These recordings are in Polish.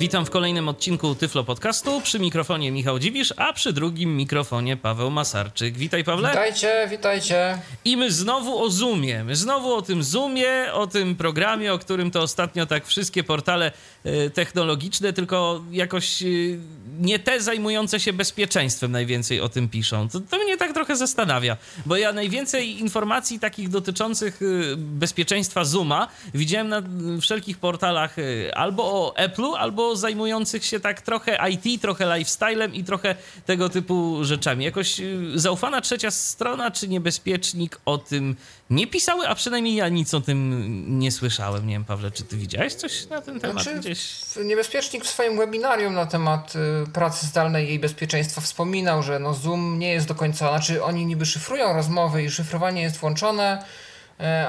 Witam w kolejnym odcinku Tyflo Podcastu. Przy mikrofonie Michał Dziwisz, a przy drugim mikrofonie Paweł Masarczyk. Witaj Pawle. Witajcie, witajcie. I my znowu o Zoomie. My znowu o tym Zoomie, o tym programie, o którym to ostatnio tak wszystkie portale y, technologiczne, tylko jakoś y, nie te zajmujące się bezpieczeństwem najwięcej o tym piszą. To, to mnie tak trochę zastanawia, bo ja najwięcej informacji takich dotyczących y, bezpieczeństwa Zooma widziałem na wszelkich portalach albo o Apple'u, albo zajmujących się tak trochę IT, trochę lifestylem i trochę tego typu rzeczami. Jakoś y, zaufana trzecia strona czy niebezpiecznik o tym nie pisały, a przynajmniej ja nic o tym nie słyszałem. Nie wiem, Pawle, czy ty widziałeś coś na ten temat Znaczy, gdzieś? Niebezpiecznik w swoim webinarium na temat y, pracy zdalnej i jej bezpieczeństwa wspominał, że no Zoom nie jest do końca, znaczy oni niby szyfrują rozmowy i szyfrowanie jest włączone,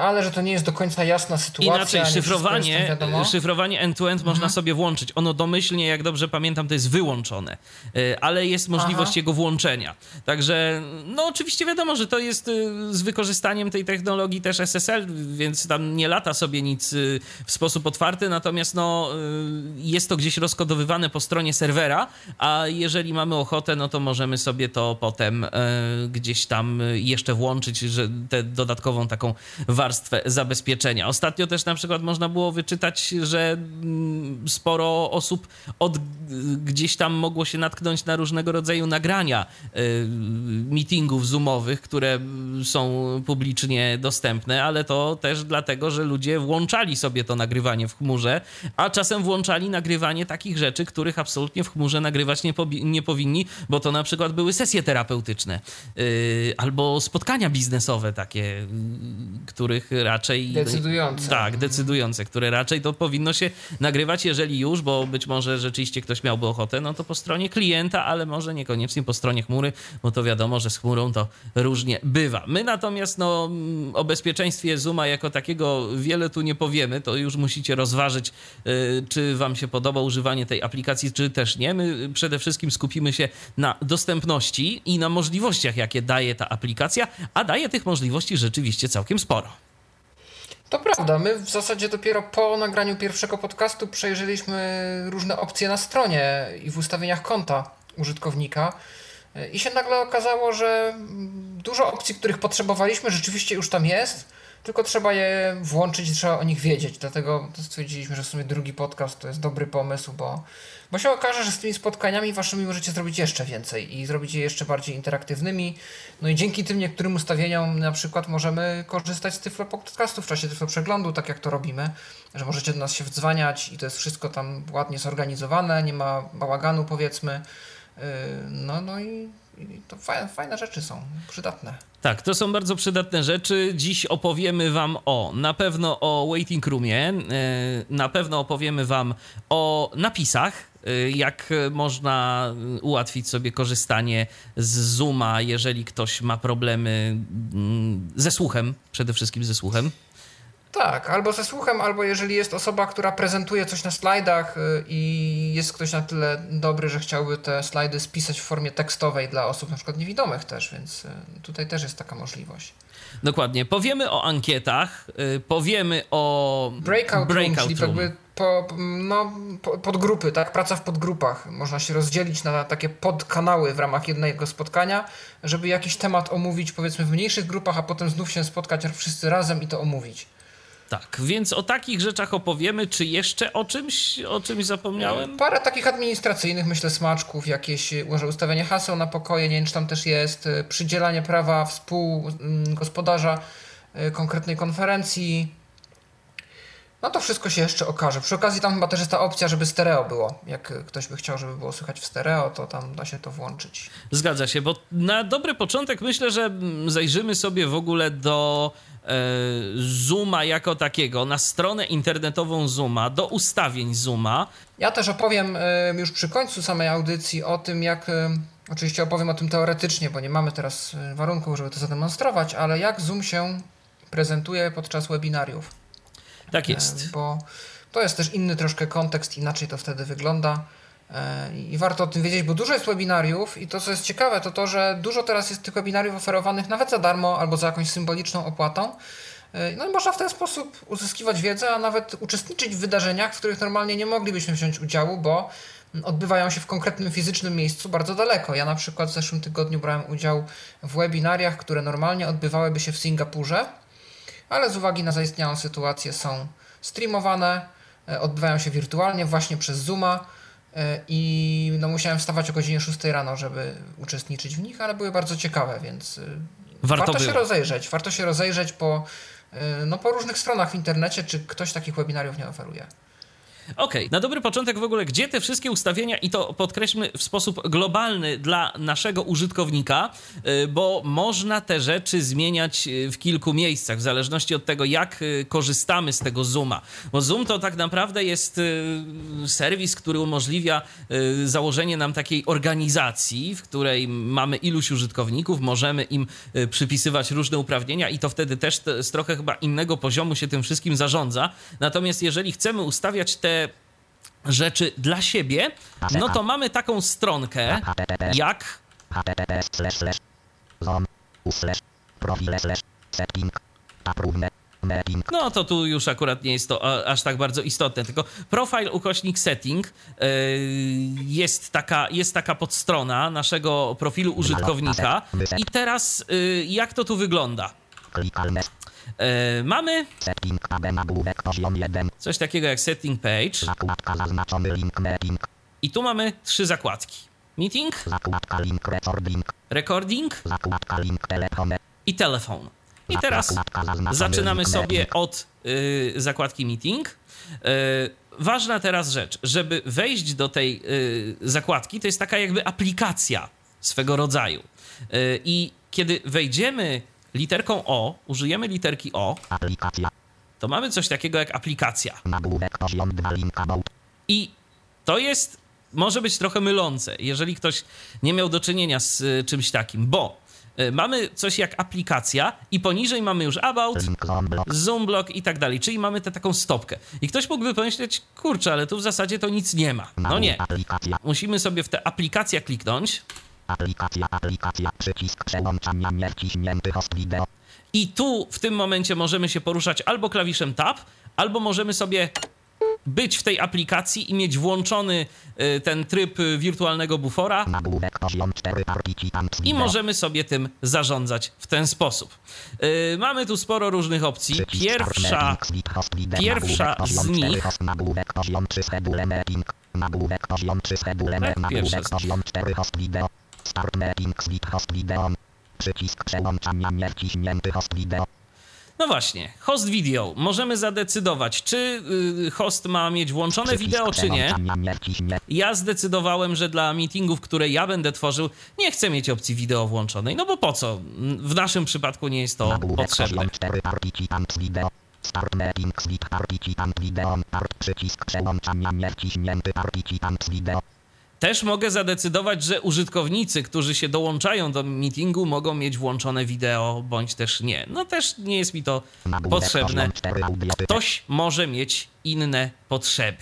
ale że to nie jest do końca jasna sytuacja. Inaczej, szyfrowanie, szyfrowanie end-to-end można mhm. sobie włączyć. Ono domyślnie, jak dobrze pamiętam, to jest wyłączone, e, ale jest możliwość Aha. jego włączenia. Także, no oczywiście wiadomo, że to jest e, z wykorzystaniem tej technologii też SSL, więc tam nie lata sobie nic w sposób otwarty, natomiast no, jest to gdzieś rozkodowywane po stronie serwera, a jeżeli mamy ochotę, no to możemy sobie to potem gdzieś tam jeszcze włączyć, że tę dodatkową taką warstwę zabezpieczenia. Ostatnio też na przykład można było wyczytać, że mm, sporo osób od gdzieś tam mogło się natknąć na różnego rodzaju nagrania y, meetingów zoomowych, które są publicznie dostępne, ale to też dlatego, że ludzie włączali sobie to nagrywanie w chmurze, a czasem włączali nagrywanie takich rzeczy, których absolutnie w chmurze nagrywać nie, nie powinni, bo to na przykład były sesje terapeutyczne y, albo spotkania biznesowe takie, których raczej. Decydujące. Tak, decydujące, które raczej to powinno się nagrywać, jeżeli już, bo być może rzeczywiście ktoś miałby ochotę, no to po stronie klienta, ale może niekoniecznie po stronie chmury, bo to wiadomo, że z chmurą to różnie bywa. My natomiast no, o bezpieczeństwie Zooma jako takiego wiele tu nie powiemy, to już musicie rozważyć, y, czy Wam się podoba używanie tej aplikacji, czy też nie. My przede wszystkim skupimy się na dostępności i na możliwościach, jakie daje ta aplikacja, a daje tych możliwości rzeczywiście całkiem sporo sporo. To prawda, my w zasadzie dopiero po nagraniu pierwszego podcastu przejrzeliśmy różne opcje na stronie i w ustawieniach konta użytkownika. I się nagle okazało, że dużo opcji, których potrzebowaliśmy, rzeczywiście już tam jest tylko trzeba je włączyć, trzeba o nich wiedzieć. Dlatego stwierdziliśmy, że w sumie drugi podcast to jest dobry pomysł, bo, bo się okaże, że z tymi spotkaniami waszymi możecie zrobić jeszcze więcej i zrobić je jeszcze bardziej interaktywnymi. No i dzięki tym niektórym ustawieniom na przykład możemy korzystać z Tyflo podcastu w czasie Tyflo przeglądu, tak jak to robimy, że możecie do nas się wdzwaniać i to jest wszystko tam ładnie zorganizowane, nie ma bałaganu powiedzmy. Yy, no, no i i to fajne, fajne rzeczy są, przydatne. Tak, to są bardzo przydatne rzeczy. Dziś opowiemy Wam o na pewno o waiting roomie, e, na pewno opowiemy Wam o napisach, e, jak można ułatwić sobie korzystanie z Zooma, jeżeli ktoś ma problemy mm, ze słuchem, przede wszystkim ze słuchem. Tak, albo ze słuchem, albo jeżeli jest osoba, która prezentuje coś na slajdach y, i jest ktoś na tyle dobry, że chciałby te slajdy spisać w formie tekstowej dla osób na przykład niewidomych też, więc y, tutaj też jest taka możliwość. Dokładnie. Powiemy o ankietach, y, powiemy o breakout, breakout room, czyli jakby po, no, podgrupy, tak? Praca w podgrupach. Można się rozdzielić na takie podkanały w ramach jednego spotkania, żeby jakiś temat omówić powiedzmy w mniejszych grupach, a potem znów się spotkać wszyscy razem i to omówić. Tak, więc o takich rzeczach opowiemy. Czy jeszcze o czymś, o czymś zapomniałem? Parę takich administracyjnych, myślę, smaczków, jakieś może ustawianie haseł na pokoje, nie wiem, czy tam też jest, e, przydzielanie prawa współgospodarza e, konkretnej konferencji. No to wszystko się jeszcze okaże. Przy okazji tam chyba też jest ta opcja, żeby stereo było. Jak ktoś by chciał, żeby było słychać w stereo, to tam da się to włączyć. Zgadza się, bo na dobry początek myślę, że zajrzymy sobie w ogóle do E, Zooma jako takiego, na stronę internetową Zooma, do ustawień Zooma. Ja też opowiem e, już przy końcu samej audycji o tym, jak. E, oczywiście opowiem o tym teoretycznie, bo nie mamy teraz warunków, żeby to zademonstrować, ale jak Zoom się prezentuje podczas webinariów. Tak jest. Bo to jest też inny troszkę kontekst, inaczej to wtedy wygląda. E, I warto o tym wiedzieć, bo dużo jest webinariów i to, co jest ciekawe, to to, że dużo teraz jest tych webinariów oferowanych nawet za darmo albo za jakąś symboliczną opłatą. E, no i można w ten sposób uzyskiwać wiedzę, a nawet uczestniczyć w wydarzeniach, w których normalnie nie moglibyśmy wziąć udziału, bo odbywają się w konkretnym fizycznym miejscu bardzo daleko. Ja na przykład w zeszłym tygodniu brałem udział w webinariach, które normalnie odbywałyby się w Singapurze, ale z uwagi na zaistniałą sytuację są streamowane, e, odbywają się wirtualnie właśnie przez Zooma i no musiałem wstawać o godzinie 6 rano, żeby uczestniczyć w nich, ale były bardzo ciekawe, więc e, warto, warto się rozejrzeć. Warto się rozejrzeć po, no, po różnych stronach w internecie, czy ktoś takich webinariów nie oferuje. Okej, okay. na dobry początek w ogóle, gdzie te wszystkie ustawienia, i to podkreślmy w sposób globalny dla naszego użytkownika, y, bo można te rzeczy zmieniać y, w kilku miejscach, w zależności od tego, jak y, korzystamy z tego Zooma. Bo Zoom to tak naprawdę jest serwis, który umożliwia założenie nam takiej organizacji, w której mamy iluś użytkowników, możemy im przypisywać różne uprawnienia i to wtedy też z trochę chyba innego poziomu się tym wszystkim zarządza. Natomiast jeżeli chcemy ustawiać te rzeczy dla siebie, no to mamy taką stronkę jak no to tu już akurat nie jest to aż tak bardzo istotne, tylko profile ukośnik setting yy, jest taka, jest taka podstrona naszego profilu użytkownika i teraz yy, jak to tu wygląda? E, mamy coś takiego jak setting page. I tu mamy trzy zakładki. Meeting, recording i telefon. I teraz zaczynamy sobie od y, zakładki meeting. Y, ważna teraz rzecz, żeby wejść do tej y, zakładki, to jest taka jakby aplikacja swego rodzaju. Y, I kiedy wejdziemy literką O, użyjemy literki O, aplikacja. to mamy coś takiego jak aplikacja. I to jest, może być trochę mylące, jeżeli ktoś nie miał do czynienia z y, czymś takim, bo y, mamy coś jak aplikacja i poniżej mamy już about, zoom block i tak dalej, czyli mamy tę taką stopkę. I ktoś mógłby pomyśleć, kurczę, ale tu w zasadzie to nic nie ma. No nie. Musimy sobie w tę aplikację kliknąć. Aplikacja, aplikacja, przycisk przełączania niewciśnięty host. I tu w tym momencie możemy się poruszać albo klawiszem tab, albo możemy sobie być w tej aplikacji i mieć włączony y, ten tryb wirtualnego bufora i możemy sobie tym zarządzać w ten sposób. Y, mamy tu sporo różnych opcji. Pierwsza, pierwsza z nich pierwsza Start mapping split host video. Przycisk przełączania niewciśnięty host video. No właśnie, host video. Możemy zadecydować, czy y, host ma mieć włączone wideo, czy nie. Ja zdecydowałem, że dla meetingów, które ja będę tworzył, nie chcę mieć opcji wideo włączonej. No bo po co? W naszym przypadku nie jest to potrzebne. Start mapping split participant video. Przycisk przełączania niewciśnięty participant video. Też mogę zadecydować, że użytkownicy, którzy się dołączają do meetingu, mogą mieć włączone wideo, bądź też nie. No też nie jest mi to potrzebne. Ktoś może mieć inne potrzeby.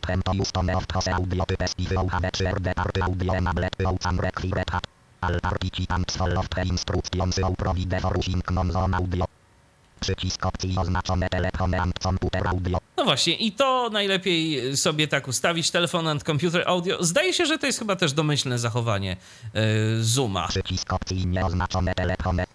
Tempo justone of tose audio types i wyuchane 3 party audio enable aucan requiret Al participants followed instructions o provide for non zone audio. Przycisk opcji oznaczone telefony and computer audio. No właśnie, i to najlepiej sobie tak ustawić, telefon and computer audio. Zdaje się, że to jest chyba też domyślne zachowanie yy, Zooma. Przycisk opcji nieoznaczone.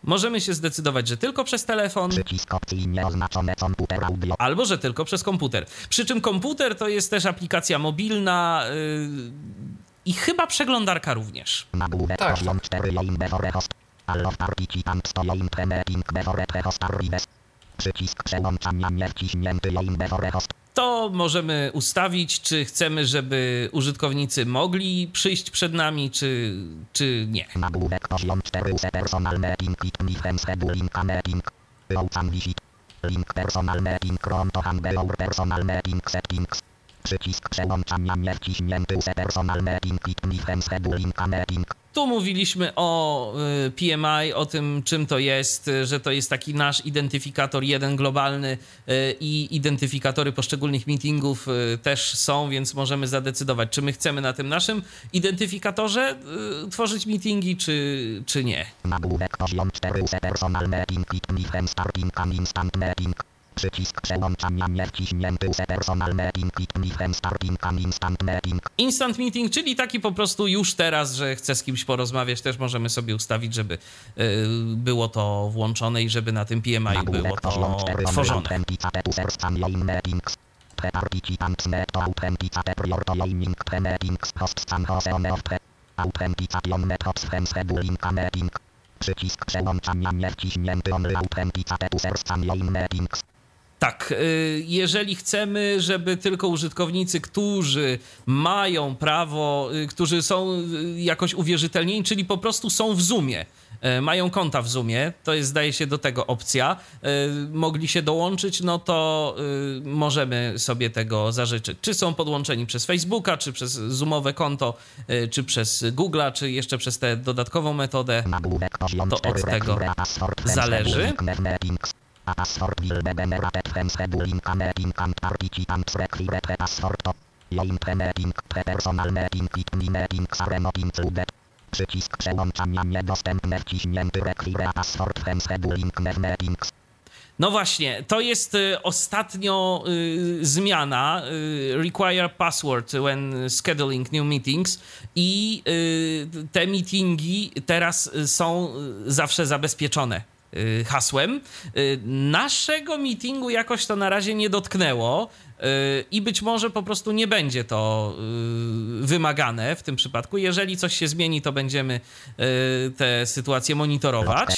Możemy się zdecydować, że tylko przez telefon. Przycisk opcji nieoznaczone computer audio. Albo, że tylko przez komputer. Przy czym komputer to jest też aplikacja mobilna, yy, i chyba przeglądarka również. Tak. Przycisk przełączania niewciśnięty to możemy ustawić, czy chcemy, żeby użytkownicy mogli przyjść przed nami, czy, czy nie. Nagłówek poziom 4 personal mapping link Link personal mapping to personal mapping settings. Przycisk przełączania nie wciśnięty use personal kit mi friends scheduling meeting. Tu mówiliśmy o y, PMI, o tym czym to jest, y, że to jest taki nasz identyfikator jeden globalny y, i identyfikatory poszczególnych meetingów też są, więc możemy zadecydować, czy my chcemy na tym naszym identyfikatorze tworzyć meetingi, czy, czy nie. Nagłówek poziom 4 personal kit mi friends starting instant meeting. Przycisk przełączania nie wciśnięty use personal meeting starting instant meeting. Instant meeting, czyli taki po prostu już teraz, że chcę z kimś porozmawiać, też możemy sobie ustawić, żeby y, było to włączone i żeby na tym PMI było to tworzone. Przycisk przełączania nie wciśnięty only authenticate users meetings. Tak, y, jeżeli chcemy, żeby tylko użytkownicy, którzy mają prawo, y, którzy są y, jakoś uwierzytelnieni, czyli po prostu są w Zoomie, mają konta w Zoomie, to jest zdaje się do tego opcja, mogli się dołączyć, no to możemy sobie tego zażyczyć. Czy są podłączeni przez Facebooka, czy przez Zoomowe konto, czy przez Google'a, czy jeszcze przez tę dodatkową metodę, to od tego zależy. Password will be generated from scheduling a meeting and participants require a password join pre-meeting, pre-personal meeting, it me meetings are not included. Przycisk przełączania niedostępne wciśnięty require password from scheduling meetings. No właśnie, to jest y, ostatnio y, zmiana y, require password when scheduling new meetings i y, te meetingi teraz są zawsze zabezpieczone Y, hasłem. Y, naszego meetingu jakoś to na razie nie dotknęło y, i być może po prostu nie będzie to wymagane w tym przypadku. Jeżeli coś się zmieni, to będziemy tę sytuację monitorować.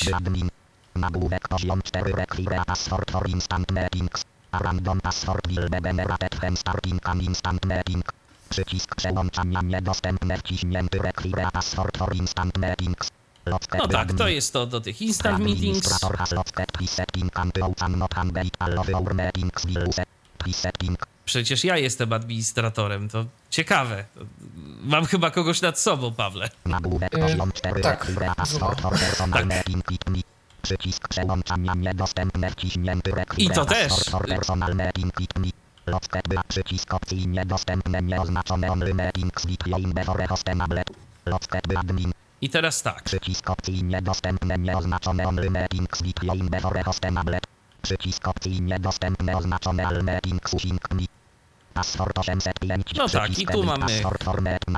Nagłówek poziom 4 require password for instant meetings. A random password will be generated when starting an instant meeting. Przycisk przełączania niedostępne wciśnięty require password for instant meetings. No tak, to jest to do tych instant meetings. Przecież ja jestem administratorem, to ciekawe. Mam chyba kogoś nad sobą, Pawle. Yy, tak, tak. Przycisk przełączania niedostępne wciśnięty I to też. Przycisk opcji niedostępne nieoznaczone only meetings with your before hostable. Locked admin. I teraz tak. Przycisk opcji niedostępne nieoznaczone only meetings with your before hostable. Przycisk opcji niedostępne oznaczone meetings using me. Password 805. No tak, i tu mamy,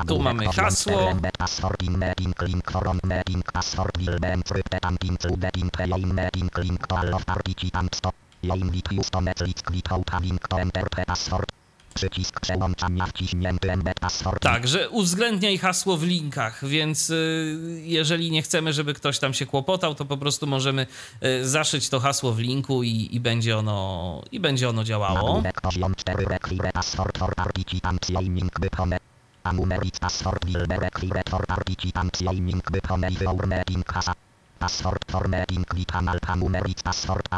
tu mamy hasło. Password in meeting link for meeting password will be encrypted and included in the meeting link to all of participants. Your invite use to Netflix click out a link to enter the password. Przycisk przełączania wciśnięty embed password. Tak, że uwzględniaj hasło w linkach, więc y, jeżeli nie chcemy, żeby ktoś tam się kłopotał, to po prostu możemy y, zaszyć to hasło w linku i, i będzie ono i będzie ono działało. Poziom 4 require password for participants joining bypone. A numeric password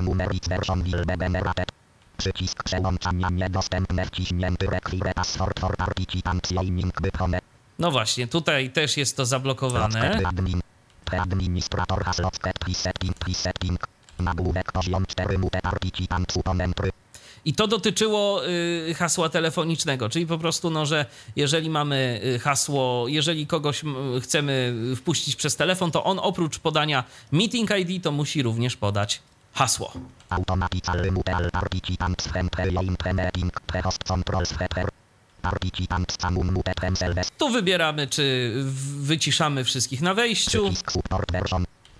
numeric version will be generated. Przycisk przełączania niedostępne wciśnięty require password for participants joining wykonane. No właśnie, tutaj też jest to zablokowane. Administrator has locked presetting presetting. Nagłówek poziom 4 mute. I to dotyczyło y, hasła telefonicznego, czyli po prostu, no, że jeżeli mamy y, hasło, jeżeli kogoś chcemy wpuścić przez telefon, to on oprócz podania meeting ID, to musi również podać hasło. Tu wybieramy, czy wyciszamy wszystkich na wejściu.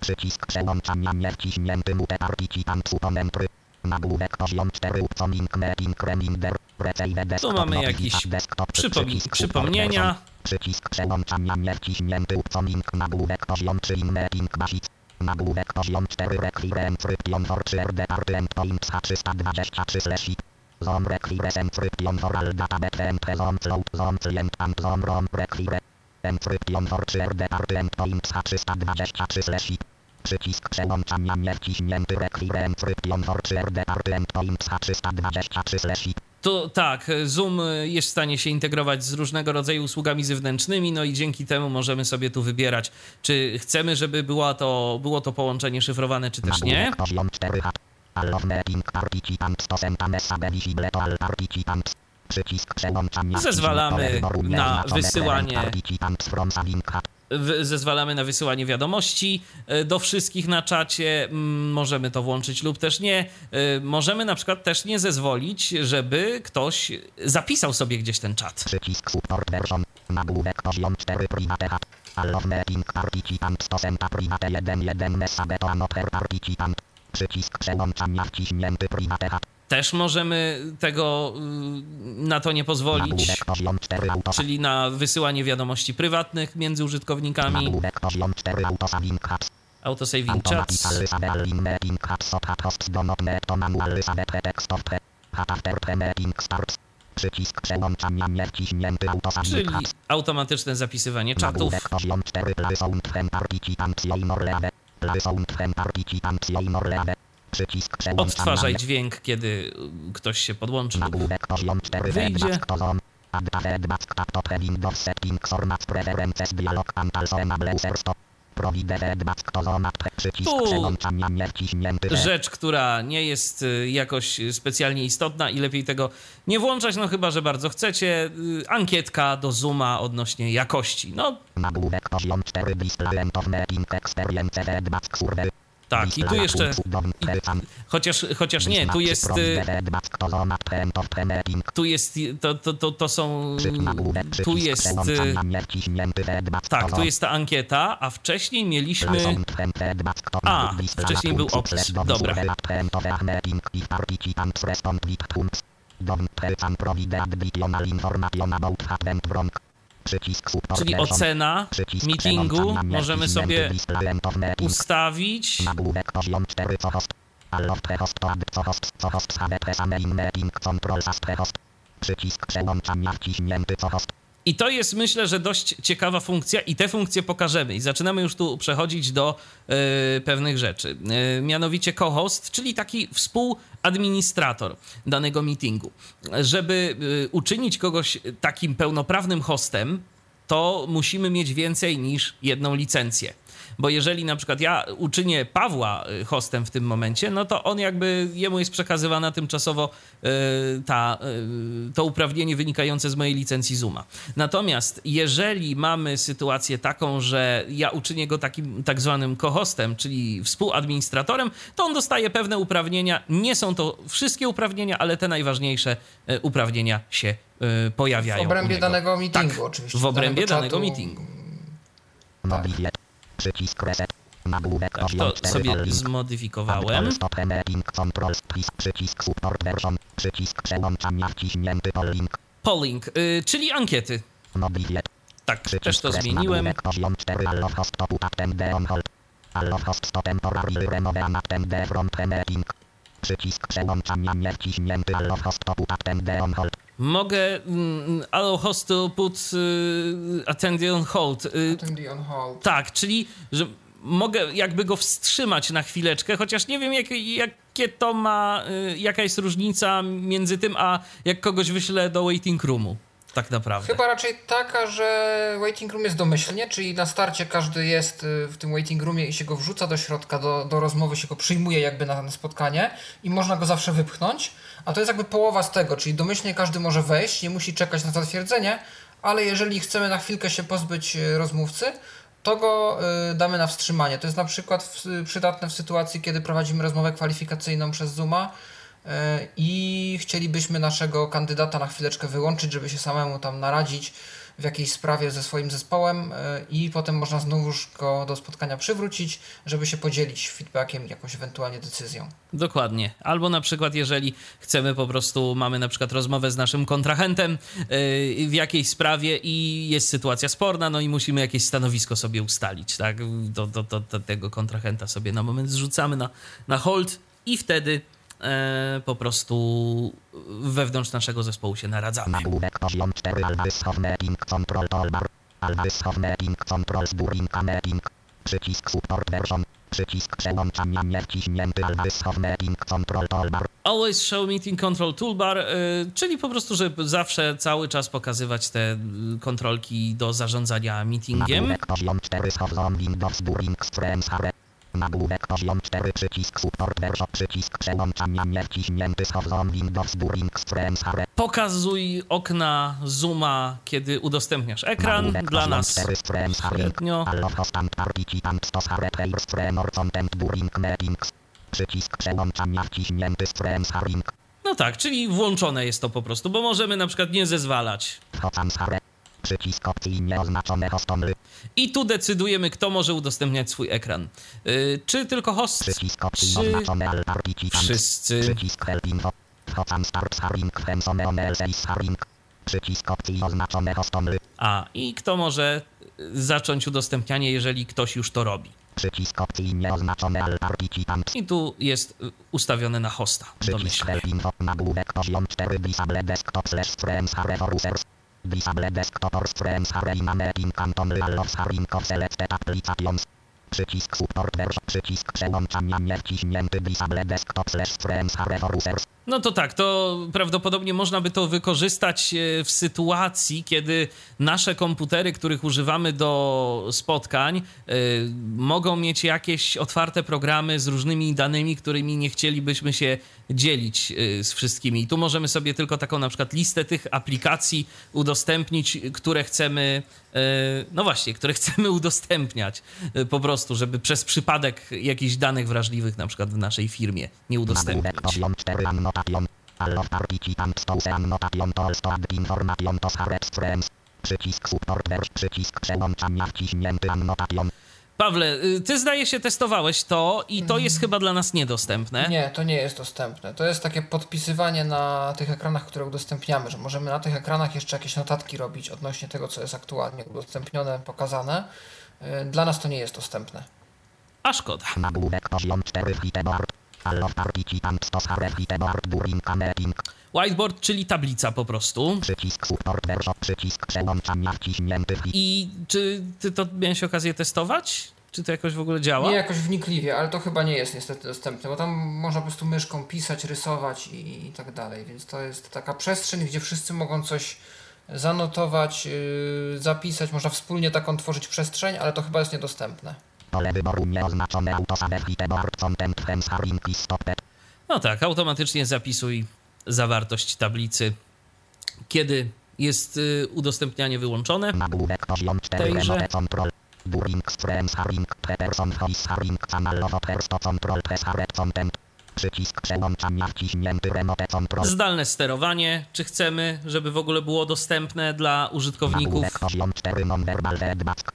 Przycisk przełączania niewciśnięty mute participant suppomentry. Nagłówek poziom 4 upcoming meeting reminder. Tu mamy jakieś przypom przypomnienia. Przycisk przełączania niewciśnięty nagłówek poziom 3 meeting basic. Nagłówek poziom 4 require encryption for 3 department points H323 slash Zone require encryption for all data and zone cloud zone client and zone ROM require encryption for 3 department points H323 slash Przycisk przełączania niewciśnięty require encryption for 3 department points H323 slash To tak, Zoom jest w stanie się integrować z różnego rodzaju usługami zewnętrznymi, no i dzięki temu możemy sobie tu wybierać, czy chcemy, żeby była to, było to połączenie szyfrowane, czy też nie. Zezwalamy na wysyłanie zezwalamy na wysyłanie wiadomości e, do wszystkich na czacie. Możemy to włączyć lub też nie. E, możemy na przykład też nie zezwolić, żeby ktoś zapisał sobie gdzieś ten czat. Przycisk support version. Nagłówek poziom 4 private hat. Participant stosenta private 1 1 message to another participant. Przycisk przełączania wciśnięty private hat też możemy tego y, na to nie pozwolić, czyli na wysyłanie wiadomości prywatnych między użytkownikami. Autosaving chats. Przycisk przełączania niewciśnięty Czyli automatyczne zapisywanie czatów. Przycisk Odtwarzaj dźwięk, kiedy ktoś się podłączy. Wyjdzie. Tu rzecz, która nie jest y, jakoś specjalnie istotna i lepiej tego nie włączać, no chyba, że bardzo chcecie. Y, ankietka do Zooma odnośnie jakości. No. Tak, i tu jeszcze. I, chociaż, chociaż nie, tu jest. Y, tu jest. To, to, to, to są. Tu jest. Y, tak, tu jest ta ankieta, a wcześniej mieliśmy. A, wcześniej był opis. Dobra. Czyli ocena meetingu możemy sobie ustawić. Przycisk przełączania wciśnięty co host. I to jest myślę, że dość ciekawa funkcja i te funkcje pokażemy. I zaczynamy już tu przechodzić do y, pewnych rzeczy. Y, mianowicie co-host, czyli taki współadministrator danego meetingu. Żeby y, uczynić kogoś takim pełnoprawnym hostem, to musimy mieć więcej niż jedną licencję bo jeżeli na przykład ja uczynię Pawła y, hostem w tym momencie, no to on jakby, jemu jest przekazywana tymczasowo y, ta, y, to uprawnienie wynikające z mojej licencji Zuma. Natomiast jeżeli mamy sytuację taką, że ja uczynię go takim tak zwanym co-hostem, czyli współadministratorem, to on dostaje pewne uprawnienia. Nie są to wszystkie uprawnienia, ale te najważniejsze uprawnienia się pojawiają. W obrębie danego meetingu tak, oczywiście. W obrębie danego meetingu. Tak. Przycisk reset. Nagłówek tak, to sobie zmodyfikowałem. Przycisk support version. Przycisk przełączania wciśnięty polling. Polling, y, czyli ankiety. Tak, też to zmieniłem. Przycisk przełączania nie wciśnięty allow host to put attend on hold. Mogę mm, allow host to put y, attend on hold. Y, attend on hold. Tak, czyli że mogę jakby go wstrzymać na chwileczkę, chociaż nie wiem jak, jakie to ma, y, jaka jest różnica między tym, a jak kogoś wyślę do waiting roomu tak naprawdę? Chyba raczej taka, że waiting room jest domyślnie, czyli na starcie każdy jest y, w tym waiting roomie i się go wrzuca do środka, do, do rozmowy się go przyjmuje jakby na, spotkanie i można go zawsze wypchnąć, a to jest jakby połowa z tego, czyli domyślnie każdy może wejść, nie musi czekać na zatwierdzenie, ale jeżeli chcemy na chwilkę się pozbyć y, rozmówcy, to go y, damy na wstrzymanie. To jest na przykład w, przydatne w sytuacji, kiedy prowadzimy rozmowę kwalifikacyjną przez Zooma, i chcielibyśmy naszego kandydata na chwileczkę wyłączyć, żeby się samemu tam naradzić w jakiejś sprawie ze swoim zespołem e, i potem można znowuż go do spotkania przywrócić, żeby się podzielić feedbackiem jakąś ewentualnie decyzją. Dokładnie. Albo na przykład jeżeli chcemy po prostu, mamy na przykład rozmowę z naszym kontrahentem e, w jakiejś sprawie i jest sytuacja sporna, no i musimy jakieś stanowisko sobie ustalić, tak? Do, do, do, do tego kontrahenta sobie na moment zrzucamy na, na hold i wtedy e, po prostu wewnątrz naszego zespołu się naradzamy. Nagłówek poziom 4 control toolbar. control Przycisk support version. Przycisk przełączania niewciśnięty Always Show Meeting Control Toolbar. Y, czyli po prostu, żeby zawsze cały czas pokazywać te kontrolki do zarządzania meetingiem. Nagłówek poziom 4 Show Zone Windows During Streams Hare. Nagłówek poziom 4 przycisk support version przycisk przełączania Show Zone Windows During Streams. Pokazuj okna zooma, kiedy udostępniasz ekran. Nagłówek Dla nas 4 Streams Hare. średnio. Allow host and participant to share their stream or content during meetings. Przycisk przełączania wciśnięty Streams. No tak, czyli włączone jest to po prostu, bo możemy na przykład nie zezwalać. Przycisk opcji nieoznaczone. I tu decydujemy, kto może udostępniać swój ekran. Y, czy tylko host, Przycisk opcji czy oznaczone wszyscy. Przycisk help info. Hocam start haring fensome omelse haring. Przycisk opcji oznaczone hostomly. A, i kto może y, zacząć udostępnianie, jeżeli ktoś już to robi. Przycisk opcji nieoznaczone participants. I tu jest y, ustawione na hosta, Przycisk help info. Nagłówek poziom 4 disable desktop slash hare for users. Disable desktop or streams hare in a meeting canton haring of selected applications. Przycisk support version. Przycisk przełączania niewciśnięty disable desktop slash streams hare for users. No to tak, to prawdopodobnie można by to wykorzystać e, w sytuacji, kiedy nasze komputery, których używamy do spotkań, e, mogą mieć jakieś otwarte programy z różnymi danymi, którymi nie chcielibyśmy się dzielić e, z wszystkimi. I tu możemy sobie tylko taką na przykład listę tych aplikacji udostępnić, które chcemy, no właśnie, które chcemy udostępniać po prostu, żeby przez przypadek jakichś danych wrażliwych na przykład w naszej firmie nie udostępnić. Nagłówek poziom 4 annotation. Allow participant to annotation to also add information to streams. Przycisk support version. Przycisk przełączania wciśnięty annotation. Pawle, y, ty zdaje się testowałeś to i to jest chyba dla nas niedostępne. Nie, to nie jest dostępne. To jest takie podpisywanie na tych ekranach, które udostępniamy, że możemy na tych ekranach jeszcze jakieś notatki robić odnośnie tego, co jest aktualnie udostępnione, pokazane. Y, Dla nas to nie jest dostępne. A szkoda. Nagłówek poziom 4 hiteboard. Whiteboard, czyli tablica po prostu. Przycisk support version. Przycisk przełączania wciśnięty I czy ty to miałeś okazję testować? Czy to jakoś w ogóle działa? Nie jakoś wnikliwie, ale to chyba nie jest niestety dostępne, bo tam można po prostu myszką pisać, rysować i, i tak dalej, więc to jest taka przestrzeń, gdzie wszyscy mogą coś zanotować, yy, zapisać, można wspólnie taką tworzyć przestrzeń, ale to chyba jest niedostępne. Pole wyboru nieoznaczone content stopped. No tak, automatycznie zapisuj zawartość tablicy, kiedy jest y, udostępnianie wyłączone. Nagłówek poziom 4 Tejże. remote control. During haring. Person voice haring control content. Przycisk przełączania wciśnięty remote control. Zdalne sterowanie, czy chcemy, żeby w ogóle było dostępne dla użytkowników? Nagłówek poziom 4 non-verbal feedback.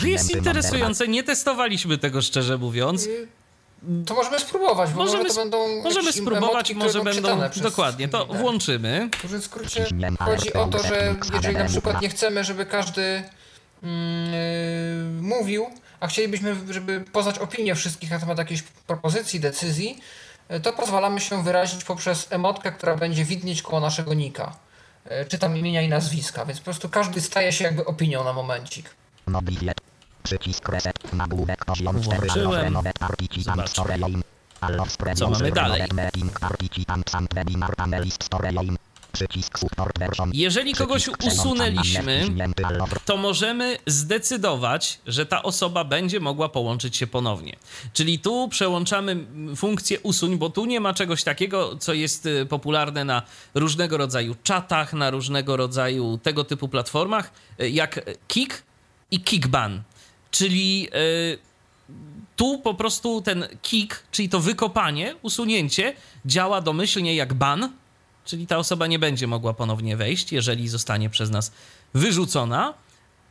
To jest interesujące, nie testowaliśmy tego szczerze mówiąc. Yy, To możemy spróbować, bo Możemy, może to będą możemy spróbować, emotki, może będą. Dokładnie, to włączymy. W dużym skrócie chodzi o to, że jeżeli na przykład nie chcemy, żeby każdy mm, yy, mówił, a chcielibyśmy, żeby poznać opinię wszystkich na temat jakiejś propozycji, decyzji, yy, to pozwalamy się wyrazić poprzez emotkę, która będzie widnieć koło naszego nika. Yy, Czy tam imienia i nazwiska, więc po prostu każdy staje się jakby opinią na momencik. Mobile. Przycisk reset. Nagłówek poziom 4. Włączyłem. Allow remote participant Zobaczmy. store aim. Allow spread Co mamy dalej? Jeżeli kogoś usunęliśmy, to możemy zdecydować, że ta osoba będzie mogła połączyć się ponownie. Czyli tu przełączamy funkcję usuń, bo tu nie ma czegoś takiego, co jest y, popularne na różnego rodzaju czatach, na różnego rodzaju tego typu platformach, y, jak kick i kickban. Czyli y, tu po prostu ten kick, czyli to wykopanie, usunięcie, działa domyślnie jak ban, czyli ta osoba nie będzie mogła ponownie wejść, jeżeli zostanie przez nas wyrzucona,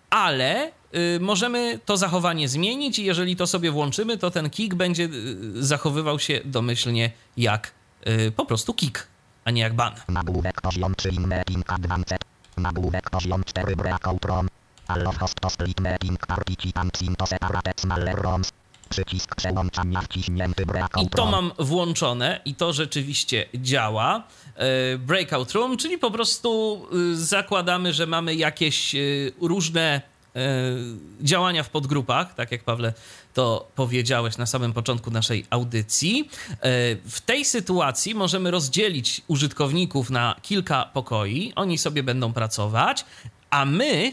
ale y, możemy to zachowanie zmienić i jeżeli to sobie włączymy, to ten kick będzie y, zachowywał się domyślnie jak y, po prostu kick, a nie jak ban. Nagłówek poziom 3 in meeting advanced. Nagłówek poziom 4 breakout room. Allow host to split meeting participants into separate smaller rooms. Przycisk przełączania wciśnięty breakout I to mam włączone i to rzeczywiście działa. E, breakout room, czyli po prostu y, zakładamy, że mamy jakieś y, różne e, działania w podgrupach, tak jak Pawle to powiedziałeś na samym początku naszej audycji. E, w tej sytuacji możemy rozdzielić użytkowników na kilka pokoi, oni sobie będą pracować, a my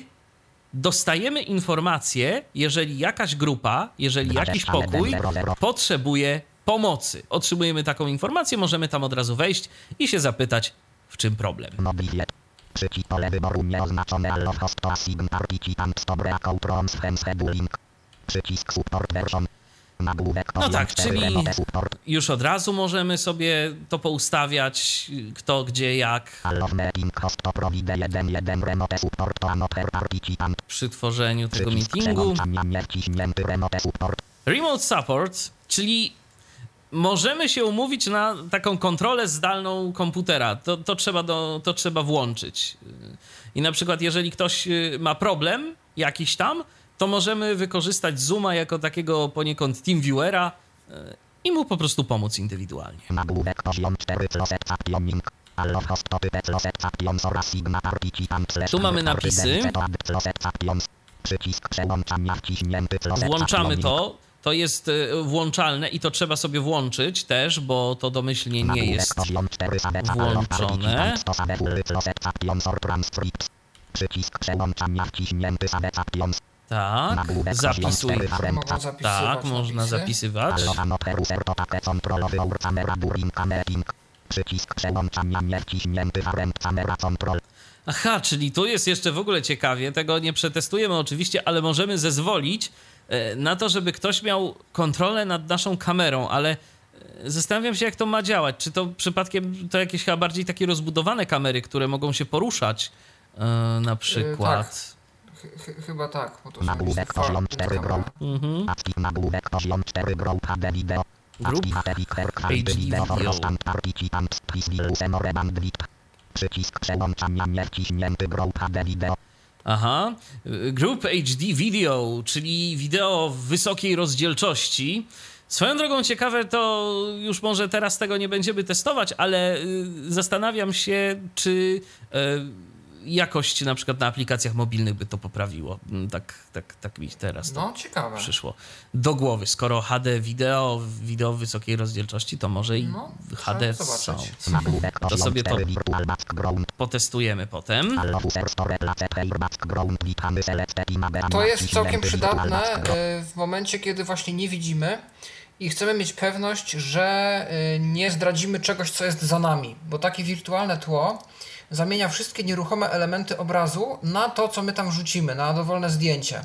dostajemy informację, jeżeli jakaś grupa, jeżeli jakiś pokój potrzebuje pomocy. Otrzymujemy taką informację, możemy tam od razu wejść i się zapytać, w czym problem. Przycisk pole wyboru nieoznaczone allo host to assign scheduling. Przycisk support version. No tak, czyli już od razu możemy sobie to poustawiać, kto, gdzie, jak. Przy tworzeniu tego meetingu. Remote support, czyli możemy się umówić na taką kontrolę zdalną komputera. To, to, trzeba, do, to trzeba włączyć. I na przykład, jeżeli ktoś y, ma problem jakiś tam, to możemy wykorzystać Zooma jako takiego poniekąd TeamViewera e, i mu po prostu pomóc indywidualnie. Tu mamy napisy. Włączamy to. To jest e, włączalne i to trzeba sobie włączyć też, bo to domyślnie nie jest włączone. Przycisk przełączania wciśnięty tak, zapisuj. Tak, można zapisywać. Przycisk przełączania niewciśnięty kamera control. Aha, czyli tu jest jeszcze w ogóle ciekawie, tego nie przetestujemy oczywiście, ale możemy zezwolić e, na to, żeby ktoś miał kontrolę nad naszą kamerą, ale e, zastanawiam się, jak to ma działać. Czy to przypadkiem to jakieś chyba bardziej takie rozbudowane kamery, które mogą się poruszać e, na przykład? tak chyba tak, bo to Nagłówek poziom 4 grow. Mhm. Nagłówek poziom 4 grow HD video. Grup HD video. Przycisk przełączania grow HD video. Aha, Group HD Video, czyli wideo w wysokiej rozdzielczości. Swoją drogą ciekawe to już może teraz tego nie będziemy testować, ale y, zastanawiam się, czy y, jakość na przykład na aplikacjach mobilnych by to poprawiło. Mm, tak, tak, tak mi teraz no, ciekawe. przyszło do głowy. Skoro HD wideo, wideo w wysokiej rozdzielczości, to może i no, HD Sound. To sobie to potestujemy potem. To jest całkiem przydatne e, w momencie, kiedy właśnie nie widzimy i chcemy mieć pewność, że e, nie zdradzimy czegoś, co jest za nami, bo takie wirtualne tło zamienia wszystkie nieruchome elementy obrazu na to, co my tam wrzucimy, na dowolne zdjęcie.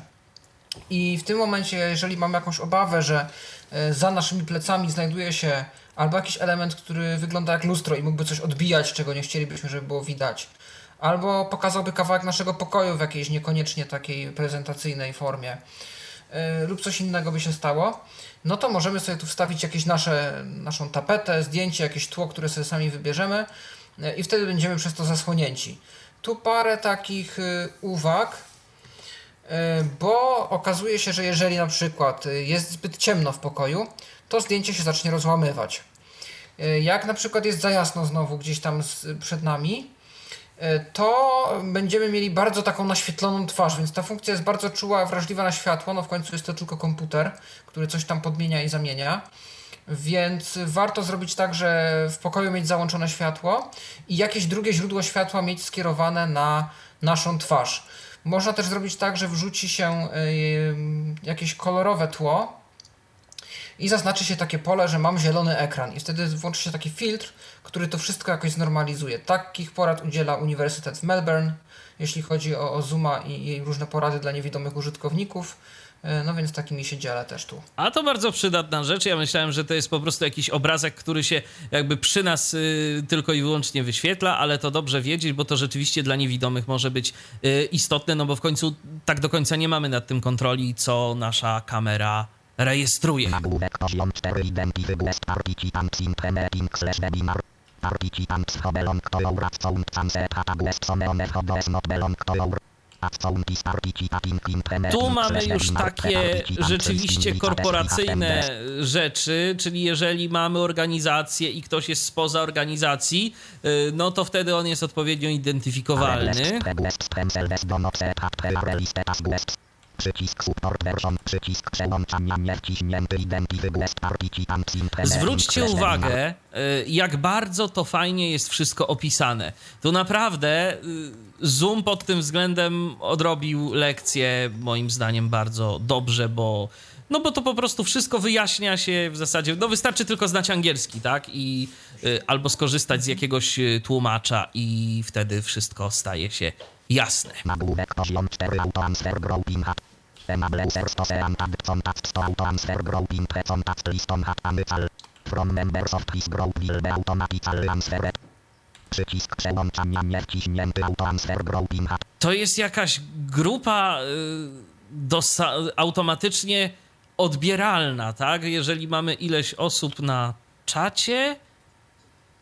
I w tym momencie, jeżeli mamy jakąś obawę, że e, za naszymi plecami znajduje się albo jakiś element, który wygląda jak lustro i mógłby coś odbijać, czego nie chcielibyśmy, żeby było widać, albo pokazałby kawałek naszego pokoju w jakiejś niekoniecznie takiej prezentacyjnej formie, yy, lub coś innego by się stało, no to możemy sobie tu wstawić jakieś nasze, naszą tapetę, zdjęcie, jakieś tło, które sobie sami wybierzemy i wtedy będziemy przez to zasłonięci. Tu parę takich y, uwag, y, bo okazuje się, że jeżeli na przykład jest zbyt ciemno w pokoju, to zdjęcie się zacznie rozłamywać. Jak na przykład jest za jasno znowu gdzieś tam przed nami, to będziemy mieli bardzo taką naświetloną twarz, więc ta funkcja jest bardzo czuła, wrażliwa na światło. No w końcu jest to tylko komputer, który coś tam podmienia i zamienia. Więc warto zrobić tak, że w pokoju mieć załączone światło i jakieś drugie źródło światła mieć skierowane na naszą twarz. Można też zrobić tak, że wrzuci się jakieś kolorowe tło i zaznaczy się takie pole, że mam zielony ekran i wtedy włączy się taki filtr, który to wszystko jakoś znormalizuje. Takich porad udziela Uniwersytet w Melbourne, jeśli chodzi o, o Zooma i, i różne porady dla niewidomych użytkowników. E, no więc takimi się dzielę też tu. A to bardzo przydatna rzecz. Ja myślałem, że to jest po prostu jakiś obrazek, który się jakby przy nas y, tylko i wyłącznie wyświetla, ale to dobrze wiedzieć, bo to rzeczywiście dla niewidomych może być y, istotne, no bo w końcu tak do końca nie mamy nad tym kontroli, co nasza kamera rejestruje. Tu mamy już takie rzeczywiście korporacyjne rzeczy, czyli jeżeli mamy organizację i ktoś jest spoza organizacji, y, no to wtedy on jest odpowiednio identyfikowalny. Przycisk support version, przycisk przełączania niewciśnięty identity guest participant Zwróćcie uwagę, y, jak bardzo to fajnie jest wszystko opisane. Tu naprawdę y, Zoom pod tym względem odrobił lekcję moim zdaniem bardzo dobrze, bo no bo to po prostu wszystko wyjaśnia się w zasadzie, no wystarczy tylko znać angielski, tak? I y, albo skorzystać z jakiegoś tłumacza i wtedy wszystko staje się jasne. Nagłówek poziom 4 autoanswer grouping hat. Enable user stosean tab contact to autoanswer grouping pre contact listom hat amycal. From members of this group will be answered. Przycisk przełączania niewciśnięty autoanswer grouping hat. To jest jakaś grupa y, automatycznie odbieralna, tak? Jeżeli mamy ileś osób na czacie,